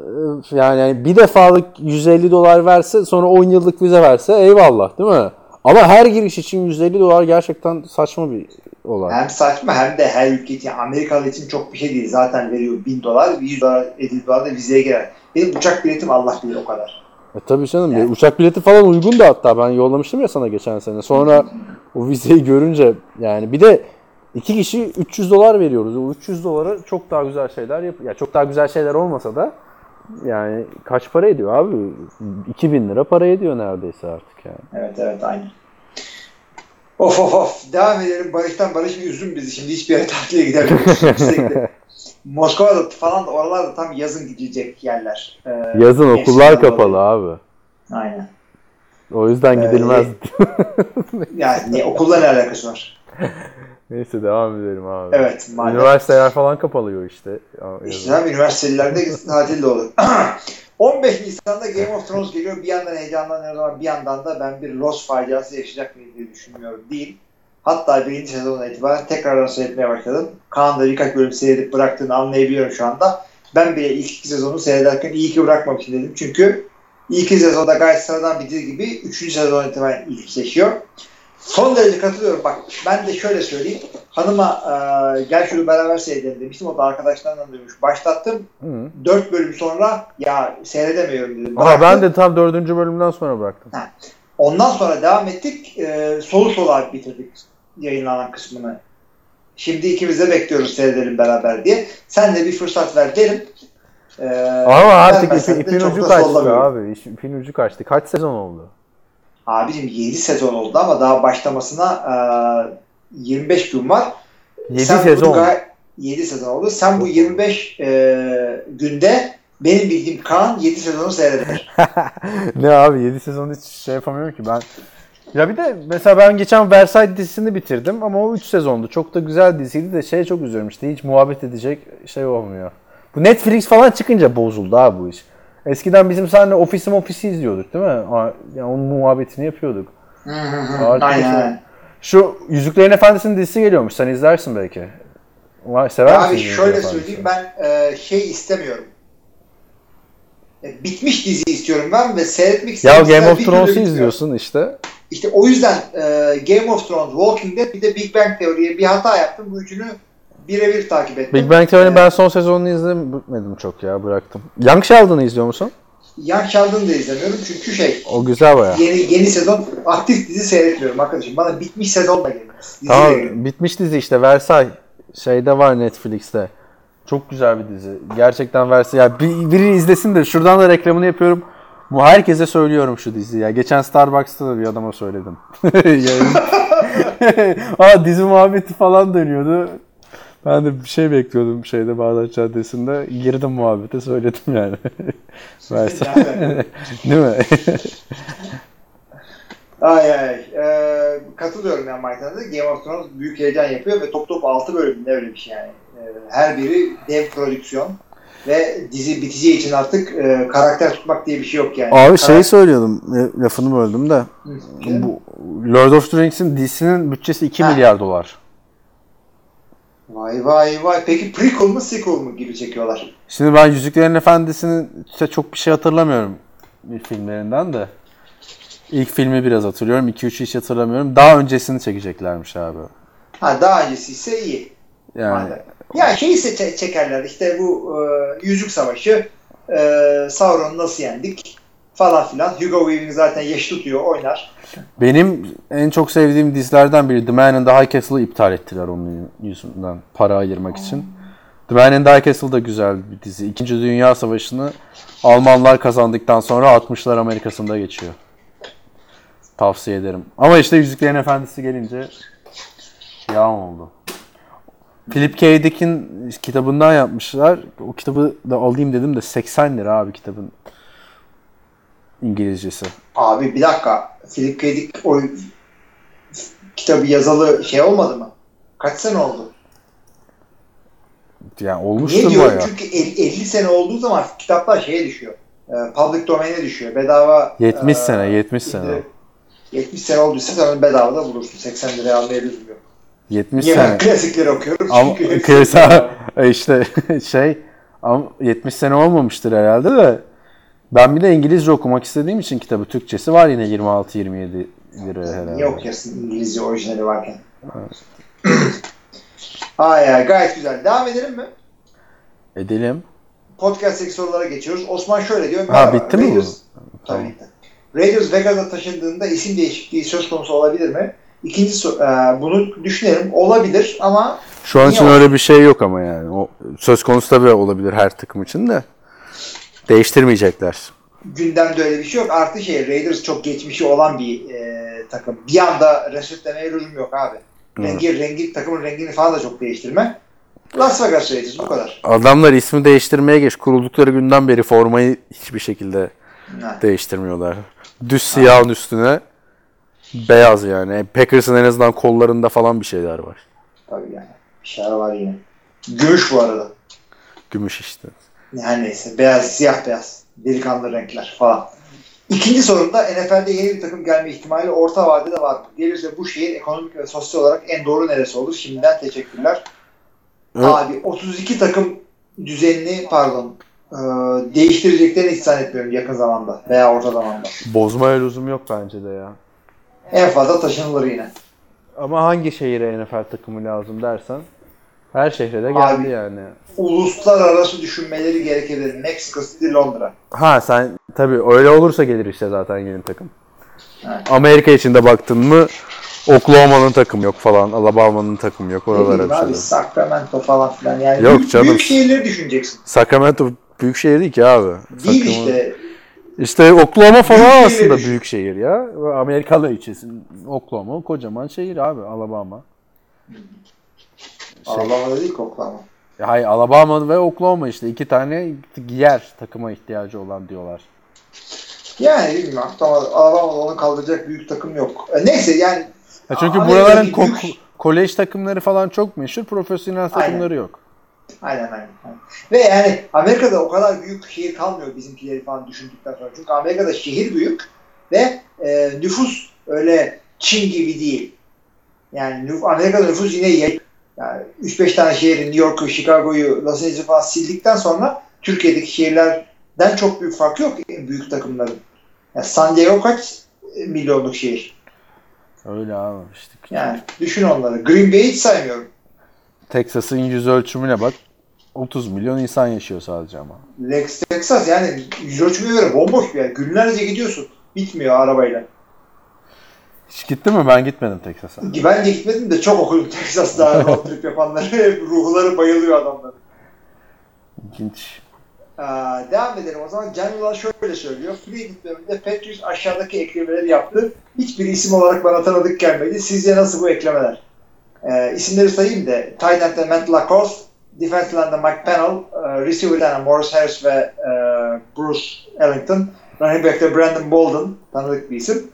yani yani bir defalık 150 dolar verse sonra 10 yıllık vize verse eyvallah değil mi? Ama her giriş için 150 dolar gerçekten saçma bir olay. Hem saçma hem de her ülke için Amerikalı için çok bir şey değil. Zaten veriyor 1000 dolar, 100 dolar, 50 dolar da vizeye girer. Benim uçak biletim Allah bilir o kadar. E tabii canım. Yani. Uçak bileti falan uygun da hatta ben yollamıştım ya sana geçen sene. Sonra o vizeyi görünce yani bir de iki kişi 300 dolar veriyoruz. O 300 dolara çok daha güzel şeyler yap. Ya çok daha güzel şeyler olmasa da yani kaç para ediyor abi? 2000 lira para ediyor neredeyse artık yani. Evet evet aynı. Of of of. Devam edelim. Barış'tan Barış bir üzüm bizi. Şimdi hiçbir yere tatile gidemiyoruz. Moskova'da falan da oralarda tam yazın gidecek yerler. Ee, Yazın okullar kapalı abi. Aynen. O yüzden Ee, gidilmez. Yani ne, okulla ne alakası var? Neyse devam edelim abi. Evet. Madem. Üniversiteler falan kapalıyor işte. İşte hem üniversitelerde tatil de olur. 15 Nisan'da Game of Thrones geliyor. Bir yandan heyecanlanıyoruz ama bir yandan da ben bir Lost faciası yaşayacak mıyım diye düşünmüyorum değil. Hatta birinci sezondan itibaren tekrardan seyretmeye başladım. Kaan da birkaç bölüm seyredip bıraktığını anlayabiliyorum şu anda. Ben bile ilk iki sezonu seyrederken iyi ki bırakmamışım dedim. Çünkü ilk iki sezonda gayet sıradan bir dizi gibi üçüncü sezondan itibaren ilginçleşiyor. Son derece katılıyorum. Bak ben de şöyle söyleyeyim. Hanıma e, gel şunu beraber seyredelim demiştim. O da arkadaşlarından duymuş. Başlattım. Hı. Dört bölüm sonra ya seyredemiyorum dedim. Ama ben Bıraktım. de tam dördüncü bölümden sonra bıraktım. Ondan sonra devam ettik. E, solu sola bitirdik yayınlanan kısmını. Şimdi ikimiz de bekliyoruz seyredelim beraber diye. Sen de bir fırsat ver derim. E, Ama artık vermezsen ipin, ucu kaçtı abi. İpin ucu kaçtı. Kaç sezon oldu? Abicim 7 sezon oldu ama daha başlamasına e, 25 gün var. 7 Sen sezon. gay- 7 sezon oldu. Sen bu 25 e, günde benim bildiğim Kaan 7 sezonu seyreder. ne abi 7 sezon hiç şey yapamıyorum ki ben. Ya bir de mesela ben geçen Versailles dizisini bitirdim ama o 3 sezondu. Çok da güzel diziydi de şey çok üzüyorum işte hiç muhabbet edecek şey olmuyor. Bu Netflix falan çıkınca bozuldu abi bu iş. Eskiden bizim seninle ofisi ofisi izliyorduk değil mi? Yani onun muhabbetini yapıyorduk. Aynen. Şu Yüzüklerin Efendisi'nin dizisi geliyormuş. Sen izlersin belki. Var, sever misin Abi Yüzüklerin şöyle söyleyeyim ben e, şey istemiyorum. E, bitmiş dizi istiyorum ben ve seyretmek Ya istiyorum. Game Sizler of Thrones'u izliyorsun işte. İşte o yüzden e, Game of Thrones, Walking Dead bir de Big Bang Theory'ye bir hata yaptım. Bu üçünü birebir takip ettim. Big Bang Theory'nin E, ben son sezonunu izlemedim çok ya bıraktım. Young Sheldon'ı izliyor musun? Young Sheldon'ı da izlemiyorum çünkü şey O güzel baya. yeni yeni sezon aktif dizi seyretmiyorum arkadaşım. Bana bitmiş sezon da gelmez. Dizi. Tamam bitmiş dizi işte Versailles. Şeyde var Netflix'te. Çok güzel bir dizi. Gerçekten Versailles. Ya bir, biri izlesin de şuradan da reklamını yapıyorum. Bu herkese söylüyorum şu diziyi ya. Geçen Starbucks'ta da bir adama söyledim. Aa dizi muhabbeti falan dönüyordu. Ben de bir şey bekliyordum şeyde Bağdat Caddesi'nde. Girdim muhabbete söyledim yani. Değil mi? Ay ay. Ee, katılıyorum yani Mike'dan da. Game of Thrones büyük heyecan yapıyor ve top top 6 bölümde öyle bir şey yani. Ee, her biri dev prodüksiyon ve dizi biteceği için artık e, karakter tutmak diye bir şey yok yani. Abi şey Karakter- söylüyordum. e, Lafını böldüm de. Hı. Bu Lord of the Rings'in dizisinin bütçesi 2 Ha. milyar dolar. Vay vay vay. Peki prequel mu sequel mu gibi çekiyorlar? Şimdi ben Yüzüklerin Efendisi'nin işte çok bir şey hatırlamıyorum filmlerinden de. İlk filmi biraz hatırlıyorum. 2-3'ü hiç hatırlamıyorum. Daha öncesini çekeceklermiş abi. Ha daha öncesi ise iyi. Yani Madem. Ya şey ise çe- çekerler işte bu e, Yüzük Savaşı e, Sauron'u nasıl yendik? falan filan. Hugo Weaving zaten yaş tutuyor oynar. Benim en çok sevdiğim dizilerden biri The Man in the High Castle'ı iptal ettiler onun yüzünden para ayırmak için. The Man in the High Castle da güzel bir dizi. İkinci Dünya Savaşı'nı Almanlar kazandıktan sonra 60'lar Amerika'sında geçiyor. Tavsiye ederim. Ama işte Yüzüklerin Efendisi gelince yağm oldu. Philip K. Dick'in kitabından yapmışlar. O kitabı da alayım dedim de 80 lira abi kitabın İngilizcesi. Abi bir dakika. Philip K. Dick o kitabı yazalı şey olmadı mı? Kaç sene oldu? Yani Niye olmuştur diyorum? bayağı. Çünkü el- 50 sene olduğu zaman kitaplar şeye düşüyor. E, public domain'e düşüyor. Bedava 70 e, sene, 70 sene. indirip- 70 sene olduysa sen bedava da bulursun. 80 liraya almaya lüzum yok. 70 Niye sene. klasikleri okuyorum? Ama Çünkü kıyasa bedava. işte şey ama 70 sene olmamıştır herhalde de ben bir de İngilizce okumak istediğim için kitabı Türkçesi var yine 26-27 lira herhalde. Yok ya İngilizce orijinali varken. Ay ay gayet güzel. Devam edelim mi? Edelim. Podcast sorulara geçiyoruz. Osman şöyle diyor. Ha, bitti mi bu? Tabii. Raiders Vegas'a taşındığında isim değişikliği söz konusu olabilir mi? İkinci so- e, bunu düşünelim. Olabilir ama Şu an için olsun? öyle bir şey yok ama yani. O söz konusu tabii olabilir her takım için de. Değiştirmeyecekler. gündemde öyle bir şey yok. Artı şey Raiders çok geçmişi olan bir e, takım. Bir anda resetlemeye lüzum yok abi. Rengi, rengi, takımın rengini falan da çok değiştirme. Las Vegas Raiders bu kadar. Adamlar ismi değiştirmeye geç. Kuruldukları günden beri formayı hiçbir şekilde Ha. değiştirmiyorlar. Düz siyahın üstüne beyaz yani. Packers'ın en azından kollarında falan bir şeyler var. Tabii yani. Bir şeyler var yine. Gümüş bu arada. Gümüş işte. Yani neyse. Beyaz, siyah beyaz. Delikanlı renkler falan. İkinci sorumda NFL'de yeni bir takım gelme ihtimali orta vadede var mı? Gelirse bu şehir ekonomik ve sosyal olarak en doğru neresi olur? Şimdiden teşekkürler. Evet. Abi 32 takım düzenini pardon e, değiştireceklerini hiç zannetmiyorum yakın zamanda veya orta zamanda. Bozmaya lüzum yok bence de ya. En fazla taşınılır yine. Ama hangi şehire NFL takımı lazım dersen her şehre de geldi Abi. yani. Uluslararası düşünmeleri gerekebilir. Mexico City, Londra. Ha sen tabii öyle olursa gelir işte zaten yeni takım. Evet. Amerika içinde baktın mı Oklahoma'nın takımı yok falan, Alabama'nın takımı yok oralara abi şey. Sacramento falan filan yani. Yok büyük, canım. Büyük şehirleri düşüneceksin. Sacramento büyük şehir değil ki abi. Değil Sacramento- işte. İşte Oklahoma falan Büyük aslında büyük şehir ya. Amerikalı içesin. Oklahoma kocaman şehir abi. Alabama. Şey- Alabama'da değil ki Oklahoma. Ya Hayır Alabama ve Oklahoma işte iki tane yer takıma ihtiyacı olan diyorlar. Yani bilmiyorum. Alabama'da onu kaldıracak büyük takım yok. E, neyse yani Ya çünkü Amerika'daki buraların büyük- ko- kolej takımları falan çok meşhur, profesyonel Aynen. takımları yok. Aynen aynen. Ve yani Amerika'da o kadar büyük şehir kalmıyor bizimkileri falan düşündükten sonra. Çünkü Amerika'da şehir büyük ve e, nüfus öyle Çin gibi değil. Yani nüf- Amerika'da nüfus yine yayık. Yani 3-5 tane şehri New York'u, Chicago'yu, Los Angeles'ı falan sildikten sonra Türkiye'deki şehirlerden çok büyük fark yok büyük takımların. Yani San Diego kaç milyonluk şehir? Öyle abi işte. Yani düşün onları. Green Bay'i hiç saymıyorum. Texas'ın yüz ölçümüne bak. 30 milyon insan yaşıyor sadece ama. Lex Texas yani yüz ölçümüne göre bomboş bir yer. Günlerce gidiyorsun. Bitmiyor arabayla. Hiç gitti mi? Ben gitmedim Texas'a. Ben de gitmedim de çok okudum Texas'ta road trip yapanları. Ruhları bayılıyor adamların. İlginç. Ee, devam edelim o zaman. Ünal şöyle söylüyor. Free bölümünde Patriots aşağıdaki eklemeleri yaptı. Hiçbir isim olarak bana tanıdık gelmedi. Sizce nasıl bu eklemeler? Ee, isimleri sayayım da. Tight end'de Matt Lacoste, Defensive end'de Mike Pennell, e, Receiver'den Morris Harris ve e, Bruce Ellington, Running back'te Brandon Bolden, tanıdık bir isim.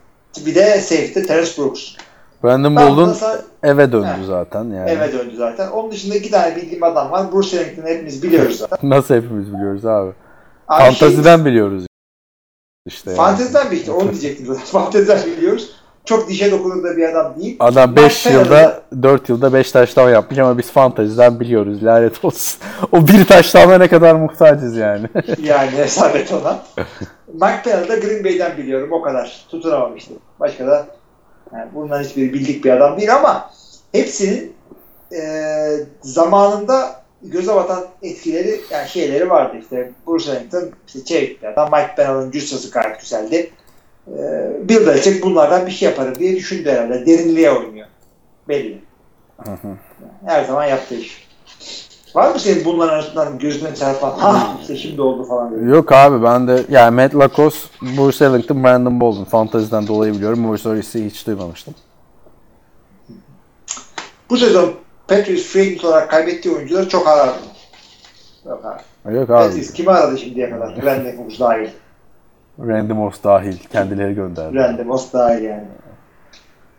Bir de safety'de Terrence Brooks. Brandon Tam Bolden eve döndü He. zaten yani. eve döndü zaten. Onun dışında iki tane bildiğim adam var. Bruce Ellington'ı hepimiz biliyoruz zaten. Nasıl hepimiz biliyoruz abi. Abi Fantaziden biliyoruz işte. Şey, yani. fanteziden mi işte onu diyecektim zaten. Fanteziden biliyoruz. Çok dişe dokunur da bir adam değil. Adam 5 Mike yılda 4 yılda 5 taştan yapmış ama biz fantaziden biliyoruz lanet olsun. O bir taştana ne kadar muhtacız yani. Yani hesabet ona. Mike Pennell'ı da Green Bay'den biliyorum o kadar. Tutunamamıştım. Başka da yani bundan hiçbiri bildik bir adam değil ama hepsinin e, zamanında göze batan etkileri yani şeyleri vardı işte Bruce Ellington işte çeviklerden Mike Bennell'ın cüssası gayet güzeldi. Ee, Bill Belichick bunlardan bir şey yaparım diye düşündü herhalde. Derinliğe oynuyor. Belli. Her zaman yaptığı iş. Var mı senin bunların arasından gözüne çarpan ha işte şimdi oldu falan diye. Yok abi ben de yani Matt Lacoste, Bruce Ellington, Brandon Bolden. Fantaziden dolayı biliyorum. Morris Harris'i hiç duymamıştım. Bu sezon Patriots free olarak kaybettiği oyuncuları çok aradı. Yok abi. Yok abi. Patriots kimi aradı şimdiye kadar? Brandon Cooks dahil. Randy Moss dahil. Kendileri gönderdi. Brandon Moss dahil yani.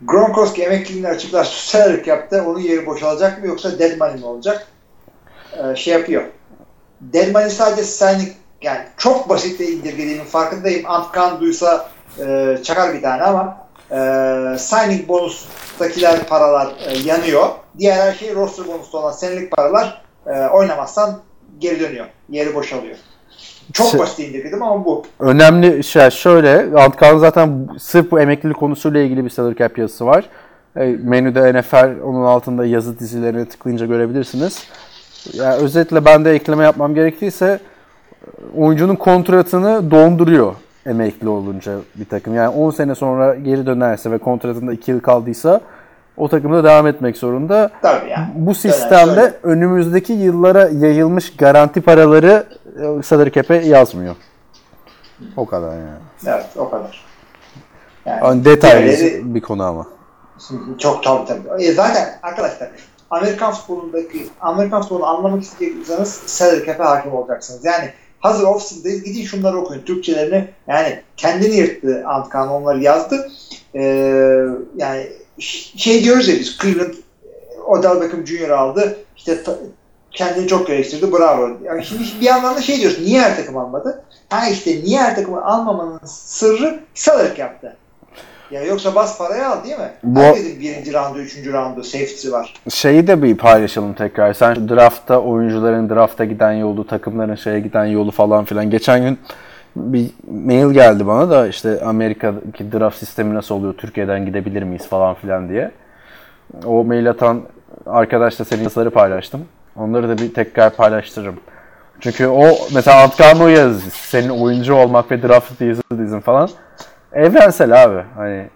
Gronkowski emekliliğini açıklar susayarak yaptı. Onun yeri boşalacak mı yoksa dead money mi olacak? Ee, şey yapıyor. Dead money sadece signing yani çok basit de indirgediğimin farkındayım. Antkan duysa e, çakar bir tane ama e, signing bonustakiler paralar e, yanıyor. Diğer her şey roster bonuslu olan senelik paralar e, oynamazsan geri dönüyor. Yeri boşalıyor. Çok Şey- basit indirgedim ama bu. Önemli şey şöyle. Antkan zaten sırf bu emeklilik konusuyla ilgili bir salary cap yazısı var. E, menüde NFL onun altında yazı dizilerine tıklayınca görebilirsiniz. Yani özetle ben de ekleme yapmam gerektiyse oyuncunun kontratını donduruyor emekli olunca bir takım. Yani 10 sene sonra geri dönerse ve kontratında 2 yıl kaldıysa o takımda devam etmek zorunda. Tabii yani. Bu sistemde Dönerse önümüzdeki yıllara yayılmış garanti paraları e, cap'e yazmıyor. O kadar yani. Evet o kadar. Yani Yani detaylı bir konu ama. Çok tabii tabii. E zaten arkadaşlar Amerikan futbolundaki Amerikan futbolunu anlamak istiyorsanız salary cap'e hakim olacaksınız. Yani hazır offseason'dayız. Gidin şunları okuyun. Türkçelerini yani kendini yırttı Antkan onları yazdı. Ee, yani şey diyoruz ya biz Cleveland Odell Beckham Jr. aldı. İşte kendini çok geliştirdi. Bravo. Yani şimdi bir yandan da şey diyoruz. Niye her takım almadı? Ha işte niye her takımı almamanın sırrı salary cap'te. Ya yoksa bas parayı al değil mi? Bu- Herkesin birinci roundu, üçüncü roundu safety'si var. Şeyi de bir paylaşalım tekrar. Sen draftta oyuncuların drafta giden yolu, takımların şeye giden yolu falan filan. Geçen gün bir mail geldi bana da işte Amerika'daki draft sistemi nasıl oluyor, Türkiye'den gidebilir miyiz falan filan diye. O mail atan arkadaşla senin yazıları paylaştım. Onları da bir tekrar paylaştırırım. Çünkü o mesela Antkan yaz senin oyuncu olmak ve draft dizin falan evrensel abi. Hani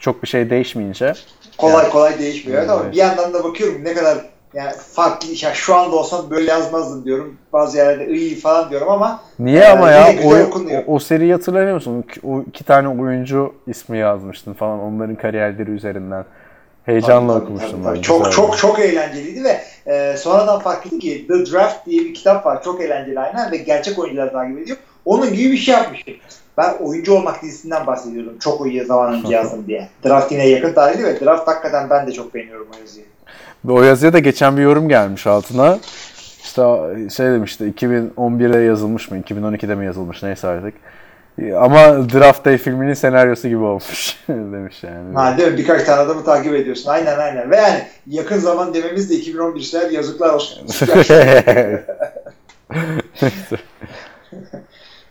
çok bir şey değişmeyince. Kolay kolay değişmiyor. Evet. Ama bir yandan da bakıyorum ne kadar yani farklı. Ya şu anda olsam böyle yazmazdım diyorum. Bazı yerlerde iyi falan diyorum ama Niye ama ya? O, okunuyor. o, o seriyi hatırlamıyor musun? O iki tane oyuncu ismi yazmıştın falan onların kariyerleri üzerinden. Heyecanla Tabii, okumuştum tabii, ben. Çok Güzeldi. çok çok eğlenceliydi ve e, sonradan fark ettim ki The Draft diye bir kitap var. Çok eğlenceli aynen ve gerçek oyuncuları takip ediyor. Onun gibi bir şey yapmıştım. Ben oyuncu olmak dizisinden bahsediyordum. Çok iyi zaman önce yazdım diye. Draft yine yakın tarihli ve Draft hakikaten ben de çok beğeniyorum o yazıyı. O yazıya da geçen bir yorum gelmiş altına. İşte şey demişti 2011'de yazılmış mı 2012'de mi yazılmış neyse artık. Ama Draft Day filminin senaryosu gibi olmuş demiş yani. Ha değil mi? Birkaç tane adamı takip ediyorsun. Aynen aynen. Ve yani yakın zaman dememiz de 2011'ler yazıklar olsun.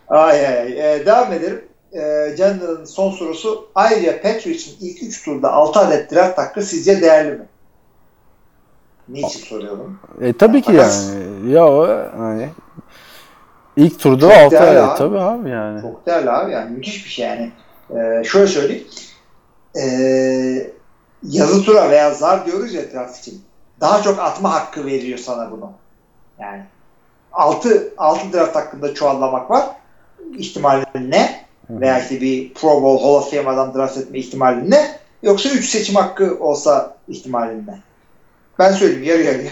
ay ay. Ee, devam edelim. Ee, Canlı'nın son sorusu. Ayrıca Patriots'ın ilk 3 turda 6 adet draft hakkı sizce değerli mi? Niçin soruyorum? e, tabii ki yani. Ya o hani ilk turda Çok 6 değerli evet abi. tabii abi yani. Çok değerli abi. Yani müthiş bir şey yani. Ee, şöyle söyleyeyim. Ee, yazı tura veya zar diyoruz ya draft için. Daha çok atma hakkı veriyor sana bunu. Yani 6 6 draft hakkında çuvallamak var. İhtimalin ne? Veya işte bir Pro Bowl Hall of Fame adam draft etme ihtimalin ne? Yoksa 3 seçim hakkı olsa ihtimalin ne? Ben söyleyeyim yarı yarıya.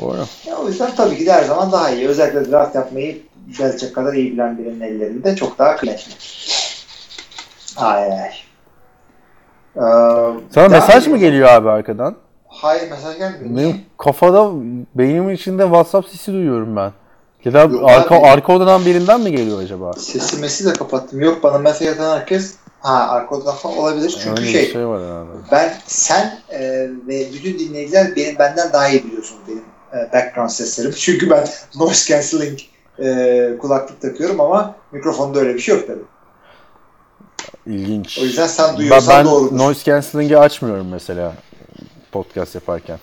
Doğru. Ya o yüzden tabii ki de her zaman daha iyi. Özellikle draft yapmayı Belichick kadar iyi bilen birinin ellerinde çok daha kıymetli. Ay ay. Ee, Sana mesaj mı geliyor abi arkadan? Hayır mesaj gelmiyor. Benim kafada, beynimin içinde WhatsApp sesi duyuyorum ben. Ya da Yok arka, abi. arka odadan birinden mi geliyor acaba? Sesi mesi de kapattım. Yok bana mesaj atan herkes ha arka odadan falan olabilir. Çünkü Öyle şey, şey var herhalde. ben sen e, ve bütün dinleyiciler benim benden daha iyi biliyorsunuz benim e, background seslerim. Çünkü ben noise cancelling e, kulaklık takıyorum ama mikrofonda öyle bir şey yok tabii. İlginç. O yüzden sen ben, duyuyorsan ben doğrudur. noise cancelling'i açmıyorum mesela podcast yaparken.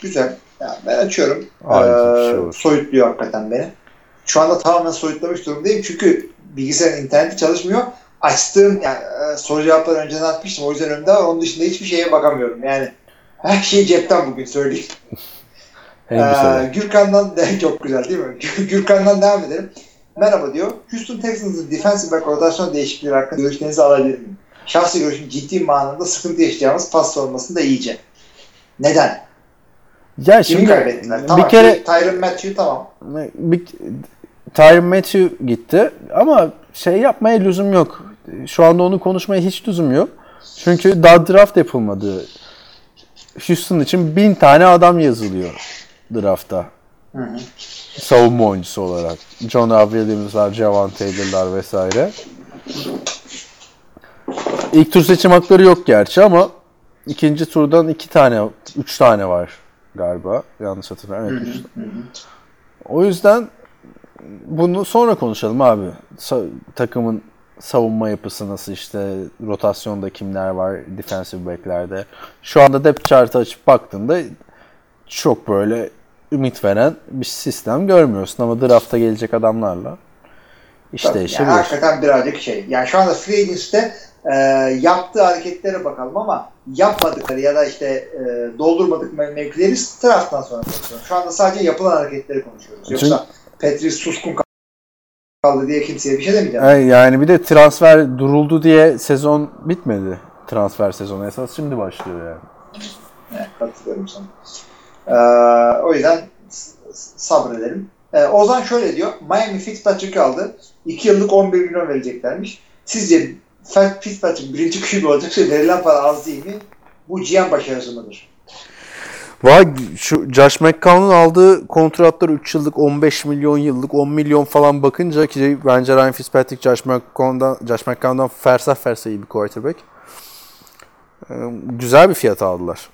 Güzel. Yani ben açıyorum. Harika Ee, şey olur. soyutluyor hakikaten beni. Şu anda tamamen soyutlamış durumdayım çünkü bilgisayarın interneti çalışmıyor. Açtığım yani e, soru cevapları önceden atmıştım o yüzden önümde var. Onun dışında hiçbir şeye bakamıyorum. Yani her şey cepten bugün söyleyeyim. Ee, Gürkan'dan de çok güzel değil mi? Gürkan'dan devam edelim. Merhaba diyor. Houston Texans'ın defensive back rotasyon değişiklikleri hakkında görüşlerinizi alabilir miyim? Şahsi görüşüm ciddi manada sıkıntı yaşayacağımız pas savunmasında iyice. Neden? Ya Kimi şimdi kaybettiler? Tamam, bir kere Tyron Matthew tamam. bir, Tyron Matthew gitti ama şey yapmaya lüzum yok. Şu anda onu konuşmaya hiç lüzum yok. Çünkü daha draft yapılmadı. Houston için bin tane adam yazılıyor draftta. Hı hı. Savunma oyuncusu olarak. John R. Williams'lar, Javon Taylor'lar vesaire. İlk tur seçim hakları yok gerçi ama ikinci turdan iki tane, üç tane var galiba. Yanlış hatırlamıyorum. Evet, üç o yüzden bunu sonra konuşalım abi. Takımın savunma yapısı nasıl işte rotasyonda kimler var defensive back'lerde. Şu anda depth chart'ı açıp baktığında çok böyle ümit veren bir sistem görmüyorsun ama drafta gelecek adamlarla iş Tabii, değişebilir. yani hakikaten birazcık şey. Yani şu anda Free Agency'de e, yaptığı hareketlere bakalım ama yapmadıkları ya da işte e, doldurmadık mev- mevkileri drafttan sonra konuşuyoruz. Şu anda sadece yapılan hareketleri konuşuyoruz. Yoksa Petri suskun kaldı diye kimseye bir şey demeyeceğim. Ay, Yani bir de transfer duruldu diye sezon bitmedi. Transfer sezonu esas şimdi başlıyor yani. Evet, katılıyorum sana. Ee, o yüzden sabredelim. Ee, Ozan şöyle diyor. Miami Fitzpatrick'i aldı. 2 yıllık 11 milyon vereceklermiş. Sizce Fitzpatrick birinci QB olacaksa verilen para az değil mi? Bu GM başarısı mıdır? Vay şu Josh McCown'un aldığı kontratlar 3 yıllık 15 milyon yıllık 10 milyon falan bakınca ki bence Ryan Fitzpatrick Josh McCown'dan, Josh McCown'dan fersah fersah iyi bir quarterback. Ee, Güzel bir fiyat aldılar.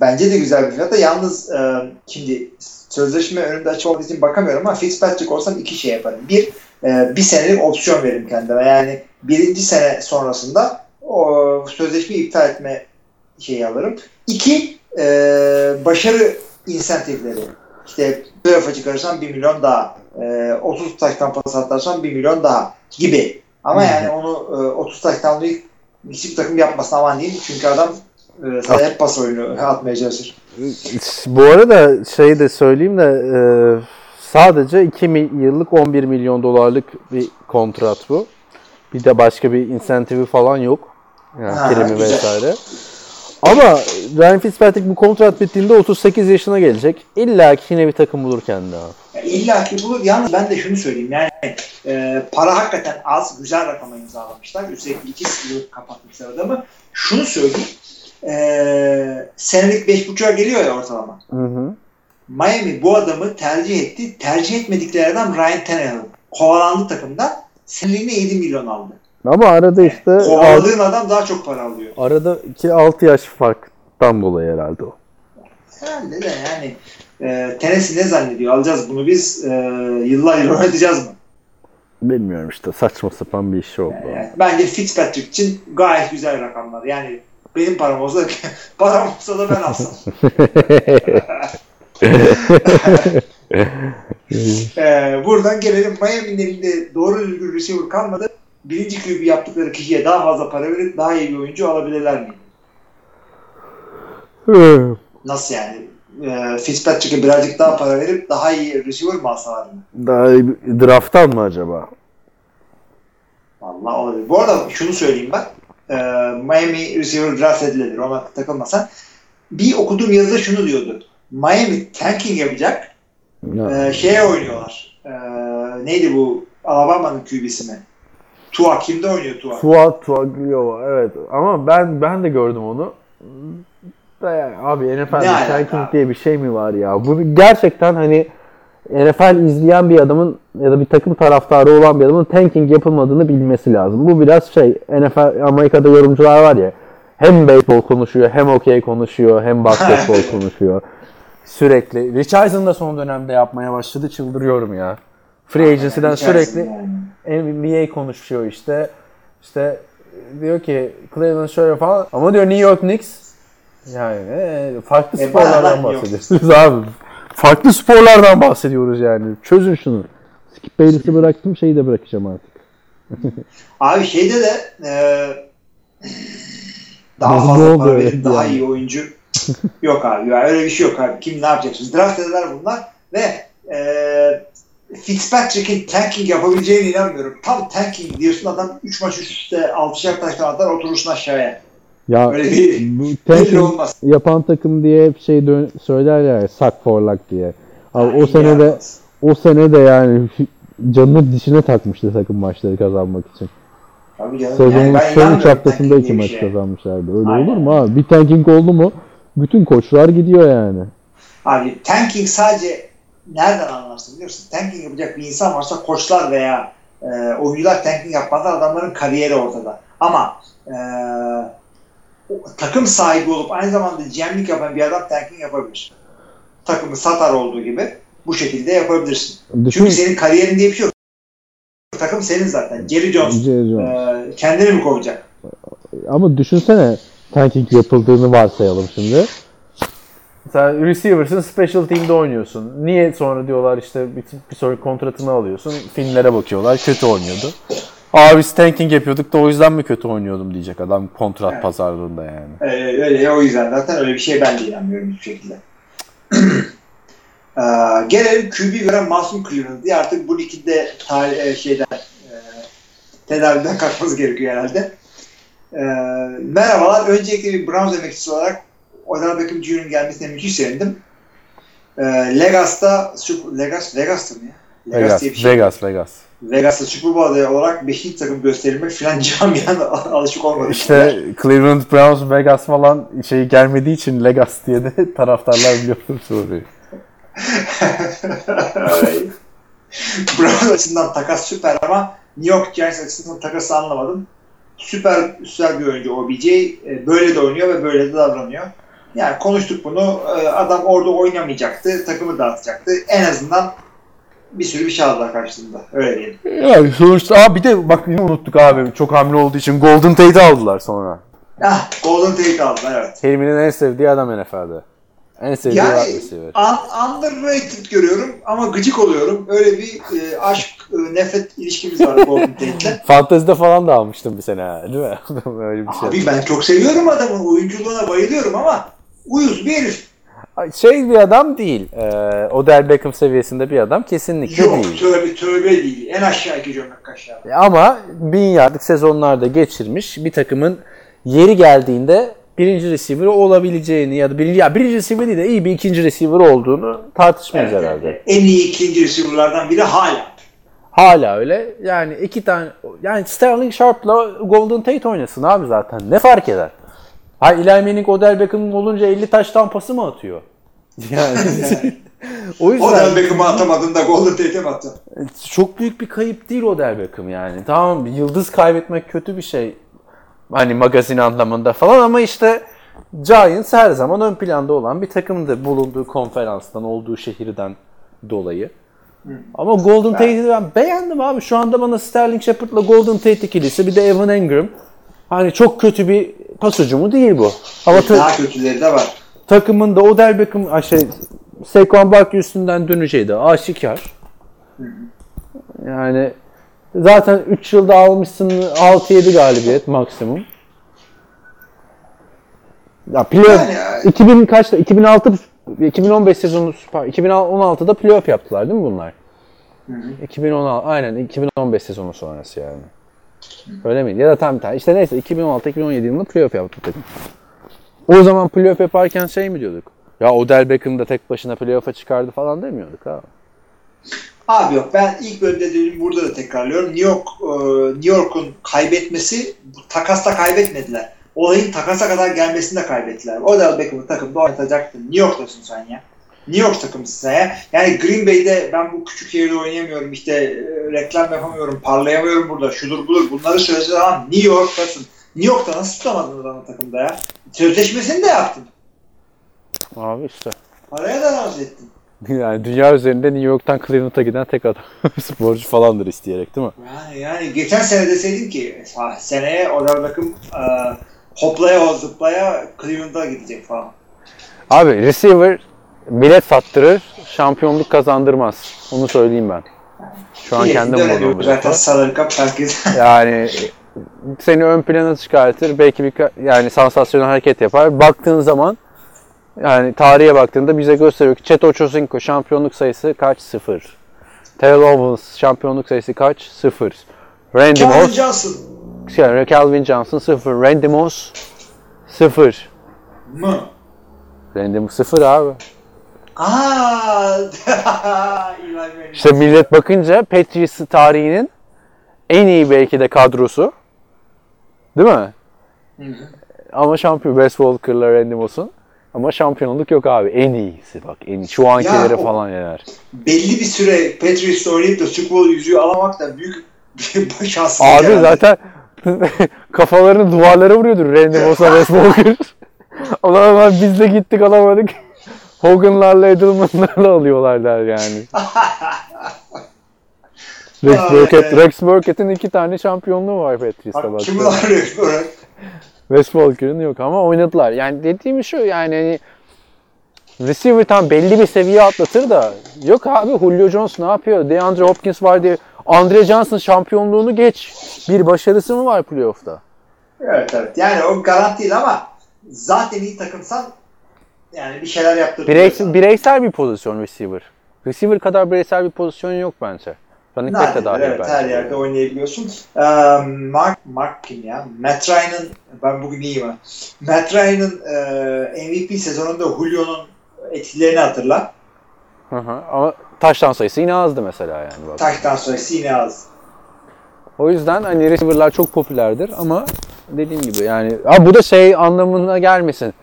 Bence de güzel bir fiyat da yalnız e, şimdi sözleşme önümde açık olduğu için bakamıyorum ama Fitzpatrick olsam iki şey yaparım. Bir, e, bir senelik opsiyon veririm kendime. Yani birinci sene sonrasında o sözleşmeyi iptal etme şeyi alırım. İki, e, başarı insentifleri. İşte playoff'a çıkarırsan 1 milyon daha. E, 30 taştan pas atarsan 1 milyon daha gibi. Ama Hı hı. yani onu e, 30 taştanlığı hiçbir takım yapmasın aman diyeyim. Çünkü adam e, hep pas oyunu atmaya çalışır. Bu arada şey de söyleyeyim de e, sadece 2 mi- yıllık 11 milyon dolarlık bir kontrat bu. Bir de başka bir insentifi falan yok. Yani Ha, primi güzel. vesaire. Ama Ryan Fitzpatrick bu kontrat bittiğinde 38 yaşına gelecek. İlla ki yine bir takım bulur kendine. abi. İlla ki bulur. Yalnız ben de şunu söyleyeyim. Yani e, para hakikaten az. Güzel rakama imzalamışlar. Üstelik iki yıl kapatmışlar adamı. Şunu söyleyeyim. E, senelik 5.5'a geliyor ya ortalama. Hı hı. Miami bu adamı tercih etti. Tercih etmedikleri adam Ryan Tannehill. Kovalandı takımdan. Seneliğine 7 milyon aldı. Ama arada işte alt- Kovaladığın adam daha çok para alıyor. aradaki 6 yaş farktan dolayı herhalde o. Herhalde de yani e, Tennessee ne zannediyor? Alacağız bunu biz e, yıllar yıl oynatacağız mı? Bilmiyorum işte saçma sapan bir iş oldu. Yani bence Fitzpatrick için gayet güzel rakamlar. Yani benim param olsa param olsa da ben alsam. Ee, buradan gelelim Miami'nin elinde doğru düzgün receiver kalmadı. Birinci QB yaptıkları kişiye daha fazla para verip daha iyi bir oyuncu alabilirler mi? Nasıl yani? Ee, Fitzpatrick'e birazcık daha para verip daha iyi receiver mi alsalar mı? Daha iyi drafttan mı acaba? Vallahi olabilir. Bu arada şunu söyleyeyim ben. Ee, Miami receiver draft edilebilir. Ona takılmasan. Bir okuduğum yazıda şunu diyordu. Miami tanking yapacak. Ee, şeye oynuyorlar. Ee, neydi bu? Alabama'nın QB'si mi? Tua. Kimde oynuyor Tua? Fuat Tuagliova evet ama ben ben de gördüm onu. Da yani, abi tanking abi? diye bir şey mi var ya? Bunu gerçekten hani NFL izleyen bir adamın ya da bir takım taraftarı olan bir adamın tanking yapılmadığını bilmesi lazım. Bu biraz şey NFL Amerika'da yorumcular var ya hem beyzbol konuşuyor hem okey konuşuyor hem basketbol konuşuyor. Sürekli. Rich Eisen da son dönemde yapmaya başladı. Çıldırıyorum ya. Free Agency'den sürekli Yani. NBA konuşuyor işte. İşte diyor ki Cleveland şöyle falan ama diyor New York Knicks Yani e, farklı E, sporlardan bahsediyoruz abi. Farklı sporlardan bahsediyoruz yani. Çözün şunu. Skip Bayless'i bıraktım şeyi de bırakacağım artık. Abi şeyde de e, daha fazla para verip daha yani? iyi oyuncu yok abi. Ya öyle bir şey yok abi. Kim ne yapacaksın? Draft ederler bunlar ve e, Fitzpatrick'in tanking yapabileceğine inanmıyorum. Tam tanking diyorsun adam 3 maç üst üste 6'şer taştan atar oturursun aşağıya. Ya Öyle bir bu tanking olmaz. yapan takım diye hep şey dön- söylerler ya suck for luck diye. Abi o Yani sene de o sene de yani canını dişine takmıştı takım maçları kazanmak için. Tabii canım. Sezonun Yani son üç inanmıyorum haftasında tanking iki maç şeye. kazanmışlardı. Öyle Aynen. olur mu abi? Bir tanking oldu mu bütün koçlar gidiyor yani. Abi tanking sadece nereden anlarsın biliyor musun? Tanking yapacak bir insan varsa koçlar veya e, oyuncular tanking yapmazlar adamların kariyeri ortada. Ama e, takım sahibi olup aynı zamanda GM'lik yapan bir adam tanking yapabilir. Takımı satar olduğu gibi bu şekilde yapabilirsin. Düşün Çünkü senin kariyerin diye bir şey yok. Takım senin zaten. Jerry Jones Jerry Jones. e, kendini mi kovacak? Ama düşünsene tanking yapıldığını varsayalım şimdi. Sen receiver'sın special team'de oynuyorsun. Niye sonra diyorlar işte bir, bir sonraki kontratını alıyorsun. Filmlere bakıyorlar kötü oynuyordu. Abi biz tanking yapıyorduk da o yüzden mi kötü oynuyordum diyecek adam kontrat Evet. pazarlığında yani. Ee, öyle o yüzden zaten öyle bir şey ben de inanmıyorum hiçbir şekilde. ee, gelelim QB veren Masum Cleveland diye artık bu ligde tarih, e, şeyden e, tedaviden kalkmamız gerekiyor herhalde. Ee, merhabalar. Öncelikle bir Browns emekçisi olarak Odell Beckham Jr.'ın gelmesine müthiş sevindim. Ee, Legas'ta Legas, Vegas'ta mı ya? Vegas, diye bir şey. Vegas, Vegas. Vegas'ta Super Bowl adayı olarak 5. takım gösterilmek filan camiada alışık olmadı. İşte Cleveland Browns, Vegas falan şey gelmediği için Legas diye de taraftarlar biliyorum soruyu. Browns açısından takas süper ama New York Giants açısından takası anlamadım. Süper üstel bir oyuncu OBJ. E, Böyle de oynuyor ve böyle de davranıyor. Yani konuştuk bunu. E, Adam orada oynamayacaktı. Takımı dağıtacaktı. En azından bir sürü bir şey aldılar karşılığında. Öyle diyelim. Yani sonuçta abi bir de bak yine unuttuk abi çok hamle olduğu için Golden Tate'i aldılar sonra. Ah, Golden Tate aldılar evet. Teriminin en sevdiği adam NFL'de. En sevdiği Yani receiver. un- underrated görüyorum ama gıcık oluyorum. Öyle bir e, aşk e, nefret ilişkimiz var Golden Tate'le. Fantezide falan da almıştım bir sene ha, değil mi? Öyle bir şey. Abi ben çok seviyorum adamın oyunculuğuna bayılıyorum ama uyuz bir herif. Şey bir adam değil. Ee, Odell Beckham seviyesinde bir adam kesinlikle Yok değil. tövbe tövbe değil. En aşağı iki gömlek aşağı. Ama bin yardlık sezonlarda geçirmiş bir takımın yeri geldiğinde birinci receiver olabileceğini ya da birinci, ya birinci receiver değil de iyi bir ikinci receiver olduğunu tartışmayız Evet, herhalde. evet. En iyi ikinci receiver'lardan biri hala. Hala öyle. Yani iki tane yani Sterling Sharp'la Golden Tate oynasın abi zaten. Ne fark eder? Ha Eli Manning, Odell Beckham'ın olunca 50 taş tampası mı atıyor? Yani o yüzden Odell Beckham'ı atamadın da Golden Tate'e mi attın? çok büyük bir kayıp değil Odell Beckham yani. Tamam yıldız kaybetmek kötü bir şey. Hani magazin anlamında falan ama işte Giants her zaman ön planda olan bir takımdı bulunduğu konferanstan, olduğu şehirden dolayı. Ama Golden Tate'i ben beğendim abi. Şu anda bana Sterling Shepard'la Golden Tate ikilisi bir de Evan Engram. Hani çok kötü bir pas ucumu değil bu. Ama ta- Daha kötüleri de var. takımın da Odell Beckham şey Saquon Barkley üstünden döneceği de aşikar. Yani zaten 3 yılda almışsın 6-7 galibiyet maksimum. Ya playoff Yani- 2000 kaçta 2006 2015 sezonu Süper 2016'da playoff yaptılar değil mi bunlar? 2016 aynen 2015 sezonu sonrası yani. Öyle miydi? Ya da tam tam işte neyse 2016-2017 yılında playoff yaptı takım. O zaman playoff yaparken şey mi diyorduk? Ya Odell Beckham da tek başına playoff'a çıkardı falan demiyorduk ha. Abi yok ben ilk bölümde dediğim burada da tekrarlıyorum. New York e, New York'un kaybetmesi takasla kaybetmediler. Olayın takasa kadar gelmesini de kaybettiler. Odell Beckham'ı takımda oynatacaktın. New York'tasın sen ya. New York takımısın ya. Yani Green Bay'de ben bu küçük şehirde oynayamıyorum. işte e, reklam yapamıyorum. Parlayamıyorum burada. Şudur budur. Bunları söylediği zaman New York'tasın. New York'ta nasıl tutamadın adamı takımda ya? Sözleşmesini de yaptın. Abi işte. Paraya da razı ettin. Yani dünya üzerinde New York'tan Cleveland'a giden tek adam sporcu falandır isteyerek değil mi? Yani, yani geçen sene deseydin ki "Ha, seneye Odell Beckham e, hoplaya zıplaya Cleveland'a gidecek falan. Abi receiver bilet sattırır, şampiyonluk kazandırmaz. Onu söyleyeyim ben. Şu an İyi, kendim Zaten herkes. Yani seni ön plana çıkartır. Belki bir yani sansasyonel hareket yapar. Baktığın zaman yani tarihe baktığında bize gösteriyor ki Chet Ochocinco şampiyonluk sayısı kaç? Sıfır. Terrell Owens şampiyonluk sayısı kaç? Sıfır. Randy Calvin Moss, Johnson şey, Calvin Johnson sıfır. Randy Moss sıfır. mı? Randy Moss sıfır abi. Aa. İşte millet bakınca Patriots tarihinin en iyi belki de kadrosu. Değil mi? Hı hı. Ama şampiyon Wes Walker'la Randy Moss'un. Ama şampiyonluk yok abi. En iyisi bak. En iyi. Şu ankileri Ya falan yener. Belli bir süre Patriots'ta oynayıp da Super Bowl yüzüğü alamak da büyük bir şanssızlık Abi herhalde. zaten kafalarını duvarlara vuruyordur Randy Moss'a Wes Walker. Ulan biz de gittik alamadık. Hogan'larla Edelman'larla alıyorlar der yani. Rex Burkett. Rex Burkett'in iki tane şampiyonluğu var Patriots'ta Bak. Kim arıyor böyle? Wes Walker'ın yok ama oynadılar. Yani dediğim şu yani hani receiver tam belli bir seviye atlatır da yok abi Julio Jones ne yapıyor? DeAndre Hopkins var diye Andre Johnson şampiyonluğunu geç. Bir başarısı mı var playoff'ta? Evet evet. Yani o garanti değil ama zaten iyi takımsan yani bir şeyler yaptırıyor. Bireysel, bireysel bir pozisyon receiver. Receiver kadar bireysel bir pozisyon yok bence. Running back dahil evet, bence. her yerde oynayabiliyorsun. Ee, Mark, Mark kim ya? Matt Ryan'ın, ben bugün iyiyim ha. Matt Ryan'ın e, MVP sezonunda Julio'nun etkilerini hatırla. Hı hı. Ama taştan sayısı yine azdı mesela yani. Bak. Taştan sonrası yine az. O yüzden hani receiver'lar çok popülerdir ama dediğim gibi yani ha bu da şey anlamına gelmesin.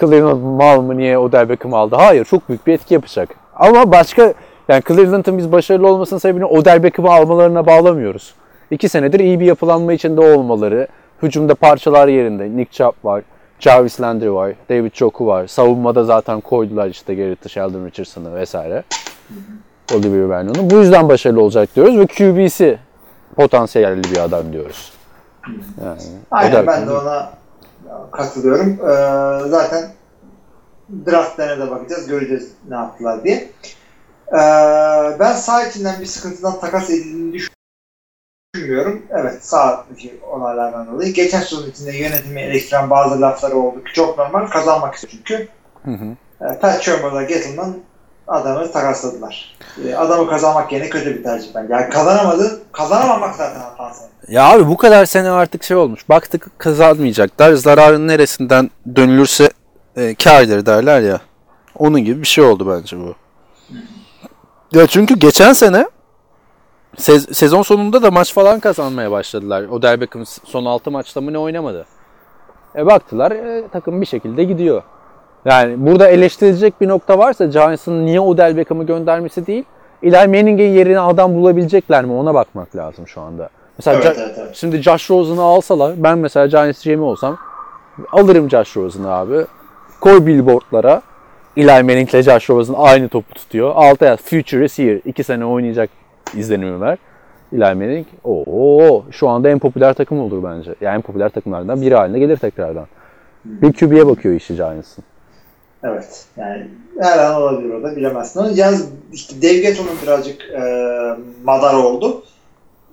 Cleveland mal mı niye Odell Beckham aldı? Hayır çok büyük bir etki yapacak. Ama başka yani Cleveland'ın biz başarılı olmasının sebebini Odell Beckham'ı almalarına bağlamıyoruz. İki senedir iyi bir yapılanma içinde olmaları. Hücumda parçalar yerinde. Nick Chubb var. Jarvis Landry var. David Choku var. Savunmada zaten koydular işte Garrett'ı, Sheldon Richardson'ı vesaire. Olivier Vernon'u. Bu yüzden başarılı olacak diyoruz ve QB'si potansiyelli bir adam diyoruz. Yani Aynen ben de ona katılıyorum. Ee, zaten draftlarına da bakacağız. Göreceğiz ne yaptılar diye. Ee, ben sağ içinden bir sıkıntıdan takas edildiğini düşünmüyorum. Evet sağ dışı olaylardan dolayı. Geçen sezon içinde yönetimi eleştiren bazı lafları oldu ki çok normal. Kazanmak istiyor çünkü. Hı hı. Ee, Pat Shermer'la Gettleman adamı takasladılar. Ee, adamı kazanmak yerine kötü bir tercih bence. Yani kazanamadın, kazanamamak zaten hatası. Ya abi bu kadar sene artık şey olmuş. Baktık kazanmayacaklar. Zararın neresinden dönülürse e, kârdır derler ya. Onun gibi bir şey oldu bence bu. Ya çünkü geçen sene sez- sezon sonunda da maç falan kazanmaya başladılar. Odell Beckham son 6 maçta mı ne oynamadı. E baktılar e, takım bir şekilde gidiyor. Yani burada eleştirilecek bir nokta varsa Giants'ın niye Odell Beckham'ı göndermesi değil. Eli Manning'in yerine adam bulabilecekler mi ona bakmak lazım şu anda. Mesela Evet, Ja- evet, evet. Şimdi Josh Rosen'ı alsalar ben mesela Giants GM'i olsam alırım Josh Rosen'ı abi. Koy billboardlara Eli Manning'le Josh Rosen aynı topu tutuyor. Alta yaz Future here. 2 sene oynayacak izleniyorlar. Eli Manning o şu anda en popüler takım olur bence. Yani en popüler takımlardan biri haline gelir tekrardan. Bir QB'ye bakıyor işi Giants'ın. Evet. Yani her an olabilir o da bilemezsin. Yalnız işte Dave Getto'nun birazcık e, madar oldu.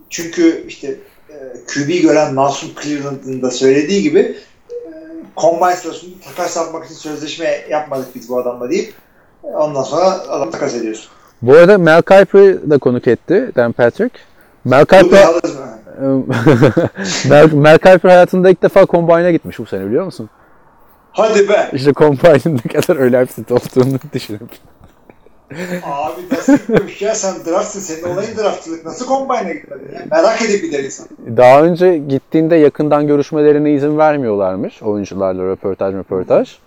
Çünkü işte e, QB gören Masum Cleveland'ın da söylediği gibi e, Combine sırasında takas yapmak için sözleşme yapmadık biz bu adamla deyip e, ondan sonra adam takas ediyorsun. Bu arada Mel Kiper'ı da konuk etti Dan Patrick. Mel Kiper? Mel, Mel Kiper hayatında ilk defa Combine'a gitmiş bu sene biliyor musun? Hadi be! İşte Combine'ın ne kadar önemsiz olduğunu düşünüp. Abi nasıl gitmemiş ya sen draftsın. Senin olayın draftçılık. Nasıl Combine'a gitmedin ya? Merak edip gider insan. Daha önce gittiğinde yakından görüşmelerine izin vermiyorlarmış oyuncularla röportaj röportaj.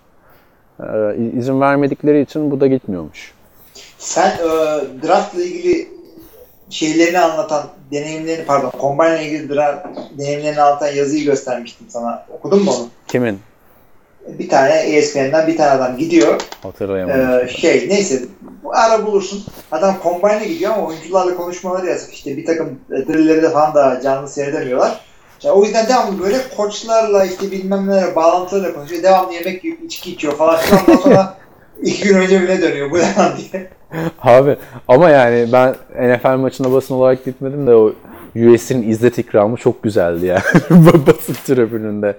Ee, izin vermedikleri için bu da gitmiyormuş. Sen e, draftla ilgili şeylerini anlatan, deneyimlerini pardon, combine ile ilgili draft deneyimlerini anlatan yazıyı göstermiştim sana. Okudun mu onu? Kimin? Bir tane ESPN'den bir tane adam gidiyor. Hatırlayamadım. E, şey neyse bu ara bulursun. Adam combine'e gidiyor ama oyuncularla konuşmaları yazık. İşte bir takım e, drillleri de falan da canlı seyredemiyorlar. Yani o yüzden devamlı böyle koçlarla işte bilmem nelere bağlantılarla konuşuyor. Devamlı yemek yiyip içki içiyor falan. Ondan sonra iki gün önce bile dönüyor bu ne lan diye. Abi ama yani ben NFL maçına basın olarak gitmedim de o US'in İzzet ikramı çok güzeldi yani. basın tribününde.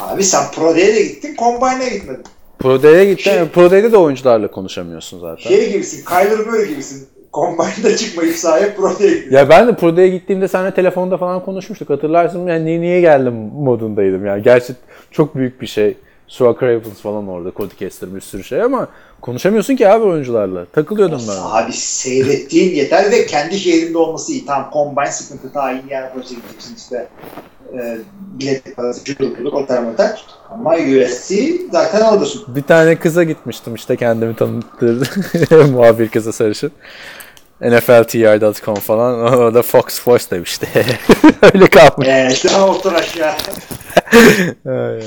Abi sen Pro Day'e de gittin, Combine'e gitmedin. Pro Day'e gittim. Şey- Pro Day'de de oyuncularla konuşamıyorsun zaten. Şey gibisin, Kyler Murray gibisin. Combine'da çıkmayıp sahaya Pro Day'e gittin. Ya ben de Pro Day'e gittiğimde seninle telefonda falan konuşmuştuk. Hatırlarsın yani niye, niye geldim modundaydım yani. Gerçi çok büyük bir şey. Suak Ravens falan orada. Cody Kessler bir sürü şey ama konuşamıyorsun ki abi oyuncularla. Takılıyordum ben. Abi seyrettiğin yeter ve kendi şehrinde olması iyi. Tamam Combine sıkıntı ta Indiana Polis'e gideceksin işte. E, bilet parası, cüdürlülük, o tarafa tak. Ama USC zaten alırsın. Bir tane kıza gitmiştim işte kendimi tanıttırdı. Muhabir kıza sarışın. NFLTR.com falan. O da Fox Sports demişti. Öyle kalmış. Eee işte otur aşağı. Ay.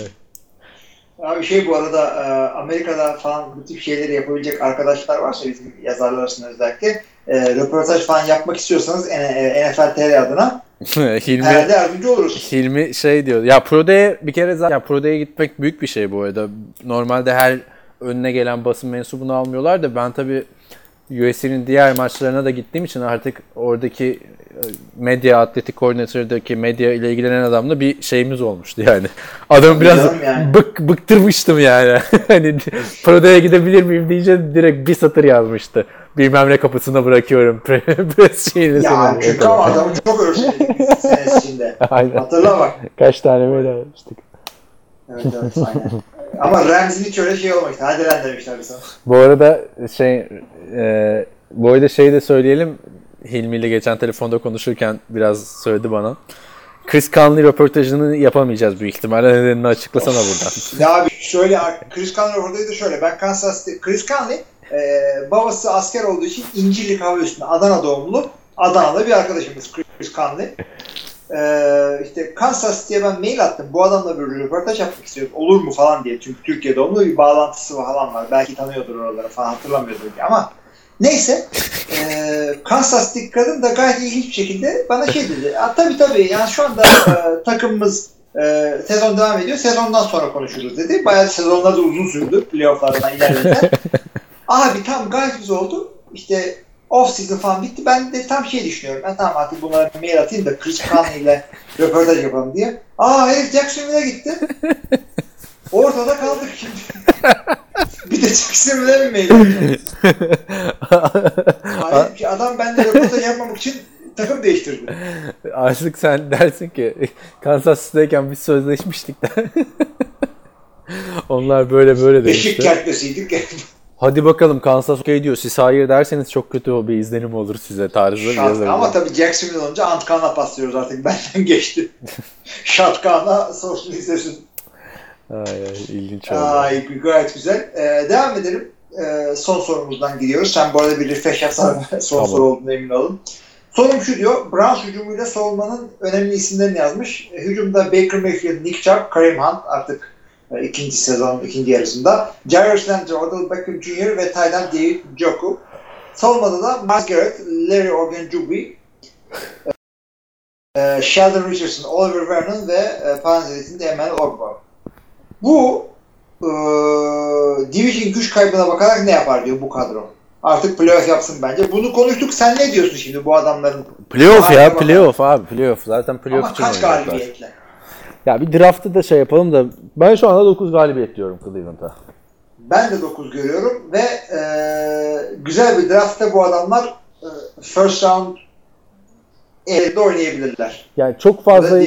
Abi şey bu arada e, Amerika'da falan bu tip şeyleri yapabilecek arkadaşlar varsa bizim yazarlar arasında özellikle e, röportaj falan yapmak istiyorsanız e, NFL TR adına Hilmi, herhalde yardımcı oluruz. Hilmi şey diyor. Ya Pro Day'e bir kere zaten ya Pro Day'e gitmek büyük bir şey bu arada. Normalde her önüne gelen basın mensubunu almıyorlar da ben tabii USC'nin diğer maçlarına da gittiğim için artık oradaki e, medya atletik koordinatöründeki medya ile ilgilenen adamla bir şeyimiz olmuştu yani. Adamı biraz yani. bık bıktırmıştım yani. hani Pro Day'e gidebilir miyim deyince direkt bir satır yazmıştı. Bilmem ne kapısına bırakıyorum. Pre- Press şeyini Ya çünkü ama adamı çok biz sene içinde. Aynen. Hatırla bak. Kaç tane mail almıştık. Evet evet aynen. Ama Ramsey'nin hiç öyle şey olmamıştı. Hadi lan demişler sana. Bu arada şey e, bu arada şey de söyleyelim. Hilmi ile geçen telefonda konuşurken biraz söyledi bana. Chris Conley röportajını yapamayacağız büyük ihtimalle. Nedenini açıklasana buradan. Ya abi şöyle Chris Conley oradaydı şöyle. Ben Kansas City, Chris Conley e, babası asker olduğu için İncirlik Hava Üstü'nde Adana doğumlu. Adana'da bir arkadaşımız Chris Conley. E, işte Kansas City'ye ben mail attım. Bu adamla bir röportaj yapmak istiyorum. Olur mu falan diye. Çünkü Türkiye doğumlu bir bağlantısı falan var. Belki tanıyordur oraları falan hatırlamıyordur diye ama Neyse. E, Kansas City kadın da gayet ilginç bir şekilde bana şey dedi. tabii tabii yani şu anda e, takımımız e, sezon devam ediyor. Sezondan sonra konuşuruz dedi. Bayağı sezonlar da uzun sürdü. Playoff'lardan ilerledi. Abi tam gayet güzel oldu. İşte off season falan bitti. Ben de tam şey düşünüyorum. Ben tamam artık bunlara bir mail atayım da Chris Conley ile röportaj yapalım diye. Aa herif Jacksonville'e gitti. Ortada kaldık şimdi. bir de Jacksonville'e mi mail? Hayır, ki adam bende röportaj yapmamak için takım değiştirdi. Artık sen dersin ki Kansas City'deyken biz sözleşmiştik de. Onlar böyle böyle Beşik demişti. Hadi bakalım Kansas okey diyor. Siz hayır derseniz çok kötü o bir izlenim olur size tarzı. Şat, ama tabii Jacksonville olunca Antkan'a paslıyoruz artık. Benden geçti. Şatkan'a social izlesin. Ay, ay, ilginç oldu. Ay, gayet güzel. Ee, devam edelim. Ee, son sorumuzdan gidiyoruz. Sen bu arada bir refresh yapsan son Tamam. soru olduğuna emin olun. Sorum şu diyor. Browns hücumuyla savunmanın önemli isimlerini yazmış. Hücumda Baker Mayfield, Nick Chubb, Kareem Hunt artık ikinci sezon ikinci yarısında. Jairus Landry, Odell Beckham Jr. ve Tyler David Njoku. Savunmada da Miles Garrett, Larry Ogunjobi, e, Sheldon Richardson, Oliver Vernon ve e, parantez Emmanuel Ogba. Bu e, Division güç kaybına bakarak ne yapar diyor bu kadro. Artık playoff yapsın bence. Bunu konuştuk. Sen ne diyorsun şimdi bu adamların? Playoff ya playoff abi playoff. Zaten playoff Ama için kaç galibiyetle? Ya bir draftı da şey yapalım da ben şu anda 9 galibiyet diyorum Cleveland'a. Ben de 9 görüyorum ve e, güzel bir draftta bu adamlar e, first round elde oynayabilirler. Yani çok fazla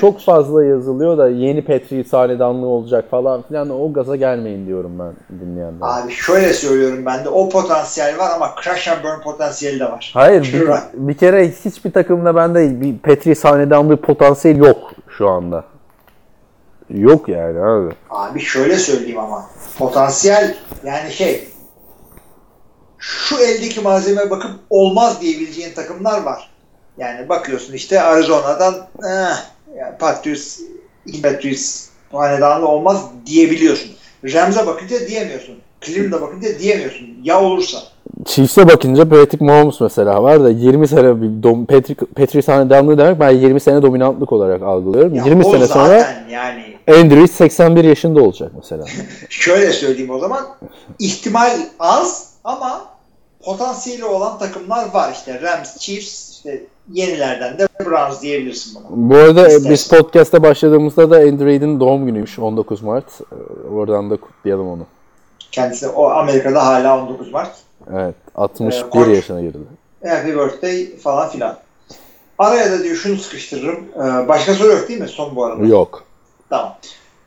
çok fazla yazılıyor da yeni Patriots hanedanlığı olacak falan filan o gaza gelmeyin diyorum ben dinleyenlere. Abi şöyle söylüyorum ben de o potansiyel var ama crash and burn potansiyeli de var. Hayır bir, bir kere hiçbir takımda bende bir Patriots hanedanlığı potansiyel yok şu anda. Yok yani abi. Abi şöyle söyleyeyim ama potansiyel yani şey şu eldeki malzemeye bakıp olmaz diyebileceğin takımlar var. Yani bakıyorsun işte Arizona'dan eh, yani Patriots, iki Patriots hanedanlı olmaz diyebiliyorsun. Rams'e bakınca diyemiyorsun. Cleveland'a bakınca diyemiyorsun. Ya olursa. Chiefs'e bakınca Patrick Mahomes mesela var da 20 sene bir dom, Patrick, Patrick hanedanlığı demek ben 20 sene dominantlık olarak algılıyorum. Ya 20 o sene sonra yani Andrew Reid 81 yaşında olacak mesela. şöyle söyleyeyim o zaman ihtimal az ama potansiyeli olan takımlar var işte Rams, Chiefs işte yenilerden de Browns diyebilirsin buna. Bu arada İstersen. biz podcast'a başladığımızda da Andrew Reid'in doğum günüymüş 19 Mart. Ee, Oradan da kutlayalım onu. Kendisi o Amerika'da hala 19 Mart. Evet 61 Ee, yaşına girdi. Happy birthday falan filan. Araya da diyor şunu sıkıştırırım. Ee, başka soru yok değil mi son bu arada? Yok. Tamam.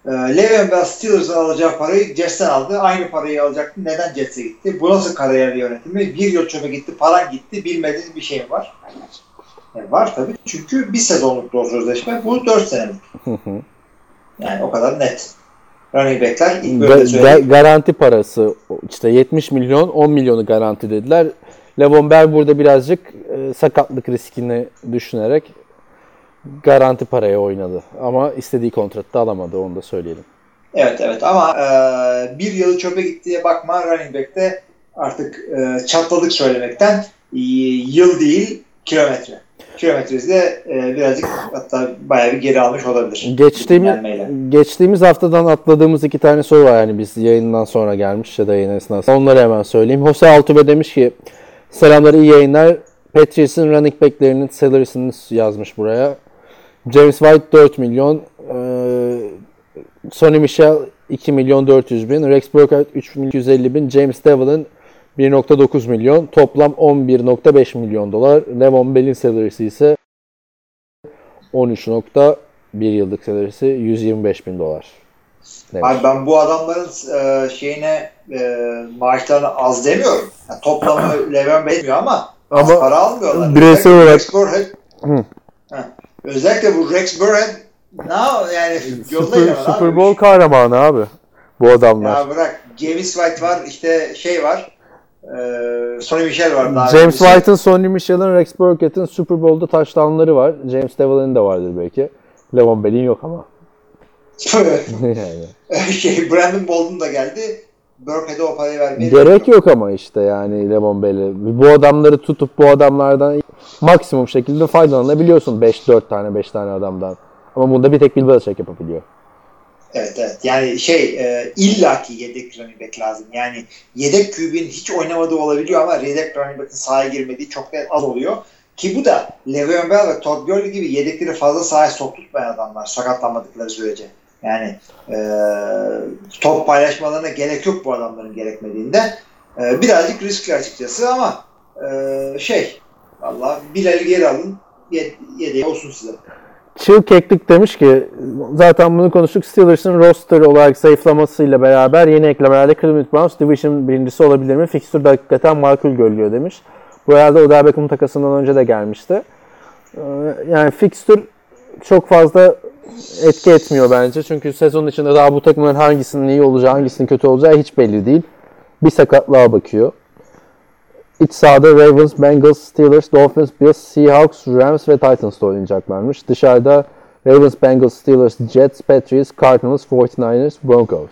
Ee, Le'Veon Bell Steelers'ın alacağı parayı Jets'ten aldı. Aynı parayı alacaktı. Neden Jets'e gitti? Bu nasıl kariyer yönetimi? Bir yıl çöpe gitti, paran gitti. Bilmediğiniz bir şey var? Yani var tabii. Çünkü bir sezonluk o sözleşme. Bu 4 senelik. Yani o kadar net. Running back'ler Ga- garanti parası işte 70 milyon 10 milyonu garanti dediler. Levon Bell burada birazcık e, sakatlık riskini düşünerek garanti paraya oynadı. Ama istediği kontratı da alamadı onu da söyleyelim. Evet evet ama e, bir yılı çöpe gittiğe bakma running back'te artık e, çatladık söylemekten yıl değil kilometre. Kilometresi de e, birazcık hatta bayağı bir geri almış olabilir. Geçtiğimiz geçtiğimiz haftadan atladığımız iki tane soru var yani biz yayından sonra gelmiş ya da yayın esnasında. Onları hemen söyleyeyim. Jose Altuve demiş ki selamlar iyi yayınlar. Patriots'ın running back'lerinin salary'sini yazmış buraya. James White 4 milyon. eee, Sonny Michel 2 milyon 400 bin. Rex Burkhardt 3 milyon 250 bin. James Devlin 1.9 milyon. Toplam 11.5 milyon dolar. Levon Bell'in salary'si ise 13.1 yıllık salary'si 125 bin dolar. Demiş. Abi ben bu adamların e, şeyine e, maaşlarını az demiyorum. Yani toplamı Le'Veon Bell demiyor ama, az Ama para almıyorlar. bireysel Özellikle olarak- Rex Burhead, özellikle bu Rex Burhead ne yani Super, ama Super. Bowl kahramanı abi. Bu adamlar. Ya bırak. James White var, işte şey var. Eee Sonny Michel var daha. James. White'ın, Sonny Michel'in, Rex Burkett'in Super Bowl'da touchdownları var. James Devlin'in de vardır belki. Levon Bell'in yok ama. yani. şey, Brandon Bolden da geldi. Burkhead'e o parayı vermeye Gerek yok ama işte yani Levon Bell'e. Bu adamları tutup bu adamlardan maksimum şekilde faydalanabiliyorsun 5-4 tane 5 tane adamdan. Ama bunda bir tek Bill Belichick yapabiliyor. Evet evet. Yani şey e, illaki yedek running back lazım. Yani yedek QB'nin hiç oynamadığı olabiliyor ama yedek running back'in sahaya girmediği çok net az oluyor. Ki bu da Le'Veon Bell ve Todd Gurley gibi yedekleri fazla sahaya sokturtmayan adamlar sakatlanmadıkları sürece. Yani e, top paylaşmalarına gerek yok bu adamların gerekmediğinde. E, birazcık riskli açıkçası ama e, şey valla Bilal'i geri alın yed- yedeği olsun size. Chill Keklik demiş ki zaten bunu konuştuk. Steelers'ın roster olarak zayıflamasıyla beraber yeni eklemelerle Cleveland Browns Division birincisi olabilir mi? Fixture de hakikaten makul görülüyor demiş. Bu herhalde Odell Beckham takasından önce de gelmişti. Ee, Yani fixture çok fazla etki etmiyor bence. Çünkü sezon içinde daha bu takımların hangisinin iyi olacağı, hangisinin kötü olacağı hiç belli değil. Bir sakatlığa bakıyor. İç sahada Ravens, Bengals, Steelers, Dolphins, Bills, Seahawks, Rams ve Titans oynayacaklarmış. Dışarıda Ravens, Bengals, Steelers, Jets, Patriots, Cardinals, 49ers, Broncos.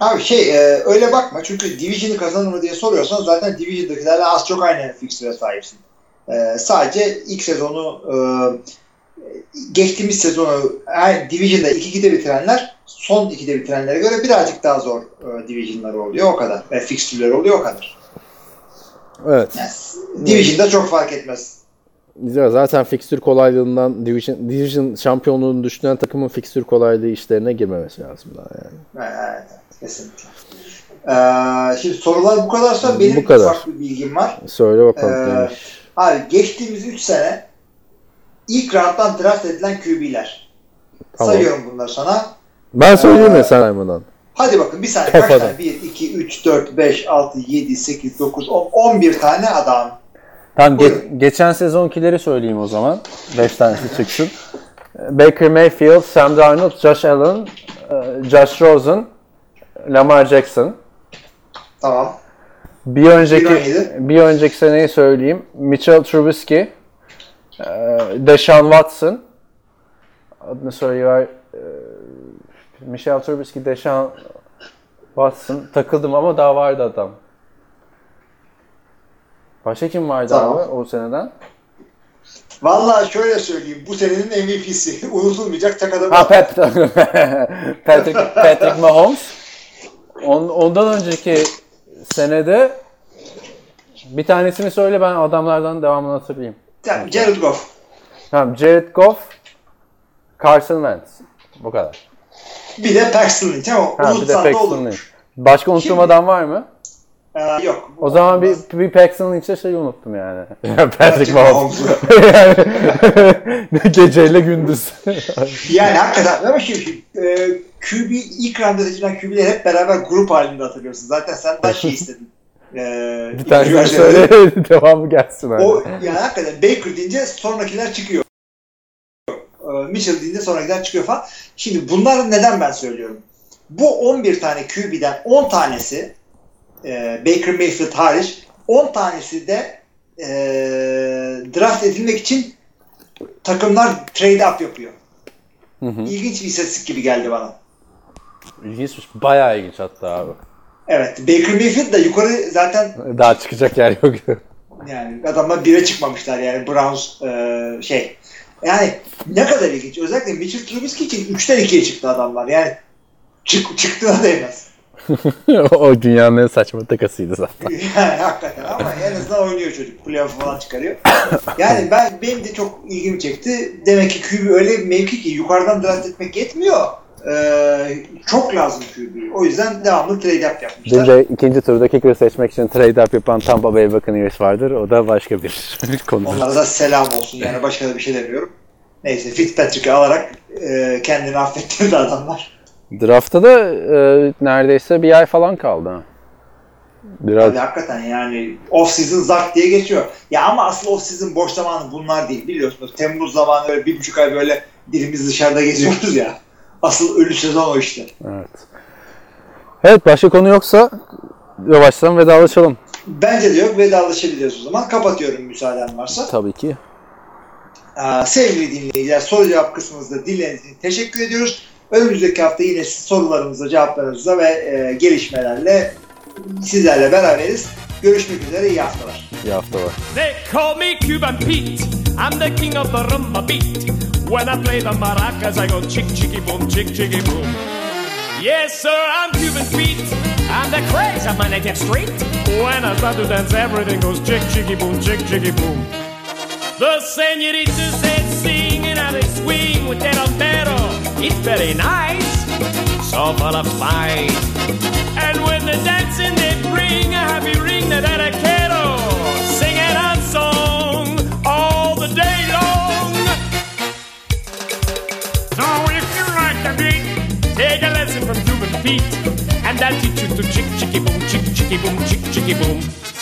Abi şey e, öyle bakma çünkü Division'ı kazanır mı diye soruyorsan zaten Division'dakilerle az çok aynı fikstüre sahipsin. E, sadece ilk sezonu e, geçtiğimiz sezonu her Division'da 2-2'de bitirenler son 2'de bitirenlere göre birazcık daha zor e, Division'ları oluyor o kadar. E, fikstürleri oluyor o kadar. Evet. Yani, Division'da çok fark etmez. Zaten fikstür kolaylığından Division, Division şampiyonluğunu düşünen takımın fikstür kolaylığı işlerine girmemesi lazım daha yani. Evet, kesinlikle. E, şimdi sorular bu kadarsa benim Bu kadar. ufak bir bilgim var. Söyle bakalım Ee. Abi geçtiğimiz 3 sene ilk rounddan draft edilen QB'ler. Tamam. Sayıyorum bunları sana. Ben söyleyeyim Ee, mi sen saymadan? Hadi bakın bir saniye kaç tane? 1, 2, 3, 4, 5, 6, 7, 8, 9, 10, 11 tane adam. Tamam ge- buyurun. geçen sezonkileri söyleyeyim o zaman. 5 tanesi çıksın. Baker Mayfield, Sam Darnold, Josh Allen, e, Josh Rosen, Lamar Jackson. Tamam. Bir önceki 2017. bir önceki seneyi söyleyeyim. Mitchell Trubisky, e, Deshaun Watson. Adını söyleyiver. Michel Trubisky, Deshaun Watson. Takıldım ama daha vardı adam. Başka kim vardı Tamam. abi o seneden? Vallahi şöyle söyleyeyim. Bu senenin MVP'si. Unutulmayacak tek adam. Ha Pat Patrick, Patrick Mahomes. On, ondan önceki senede bir tanesini söyle ben adamlardan devamını hatırlayayım. Tamam, Jared Goff. Tamam Jared Goff, Carson Wentz. Bu kadar. Bir de Paxton Lynch ama Ha, unutsan da olur. Başka unuttuğum adam var mı? Ee, yok. O zaman bir, bir Paxton Lynch'e şey unuttum yani. Patrick Mahomes. Yani geceyle gündüz. Yani hakikaten ama şimdi, şimdi e, QB ilk roundda seçilen QB'leri hep beraber grup halinde hatırlıyorsun. Zaten senden şey istedin. E, bir versiyonda. söyle devamı gelsin. Hani. O yani hakikaten Baker deyince sonrakiler çıkıyor. Mitchell deyince sonrakiler çıkıyor falan. Şimdi bunları neden ben söylüyorum? Bu 11 tane QB'den 10 tanesi e, Baker Mayfield hariç 10 tanesi de e, draft edilmek için takımlar trade up yapıyor. Hı hı. İlginç bir istatistik gibi geldi bana. İlginçmiş. Bayağı ilginç hatta abi. Evet. Baker Mayfield da yukarı zaten Daha çıkacak yer yok. yani adamlar bire çıkmamışlar yani Browns e, şey. Yani ne kadar ilginç. Özellikle Mitchell Trubisky için 3'ten 2'ye çıktı adamlar. Yani çık, çıktığına değmez. o dünyanın en saçma takasıydı zaten. Yani hakikaten ama en azından oynuyor çocuk. Playoff falan çıkarıyor. Yani ben benim de çok ilgimi çekti. Demek ki QB öyle bir mevki ki yukarıdan draft etmek yetmiyor. Ee, çok lazım QB. O yüzden devamlı trade up yapmışlar. Bir de ikinci turda kicker seçmek için trade up yapan Tampa Bay Buccaneers vardır. O da başka bir konu. Onlara da selam olsun yani başka da bir şey demiyorum. Neyse Fitzpatrick'i alarak e, kendini affettirdi adamlar. Draftta da e, neredeyse bir ay falan kaldı. Biraz Tabii hakikaten yani off season zart diye geçiyor. Ya ama asıl off season boş zamanı bunlar değil biliyorsunuz. Temmuz zamanı öyle bir buçuk ay böyle dilimiz dışarıda geziyoruz ya. Asıl ölü sezon o işte. evet. Evet başka konu yoksa yavaştan vedalaşalım. Bence de yok vedalaşabiliriz o zaman. Kapatıyorum müsaaden varsa. Tabii ki. Aa, sevgili dinleyiciler soru cevap kısmımızda dinlediğiniz için teşekkür ediyoruz. Önümüzdeki hafta yine sorularımıza, cevaplarınıza ve e, gelişmelerle sizlerle beraberiz. Görüşmek üzere, iyi haftalar. İyi haftalar. They call me Cuban Pete. I'm the king of the rumba beat. When I play the maracas, I go chick chicky boom, chick chicky boom. Yes, sir, I'm Cuban Pete. I'm the craze of my native street. When I start to dance, everything goes chick chicky boom, chick chicky boom. The senoritas they sing and how they swing with that umbrero. It's very nice, so full of fight. And when the dancing they bring a happy ring that a kettle, Pete, and you to chick chicky boom, chick chicky boom, chick chicky boom.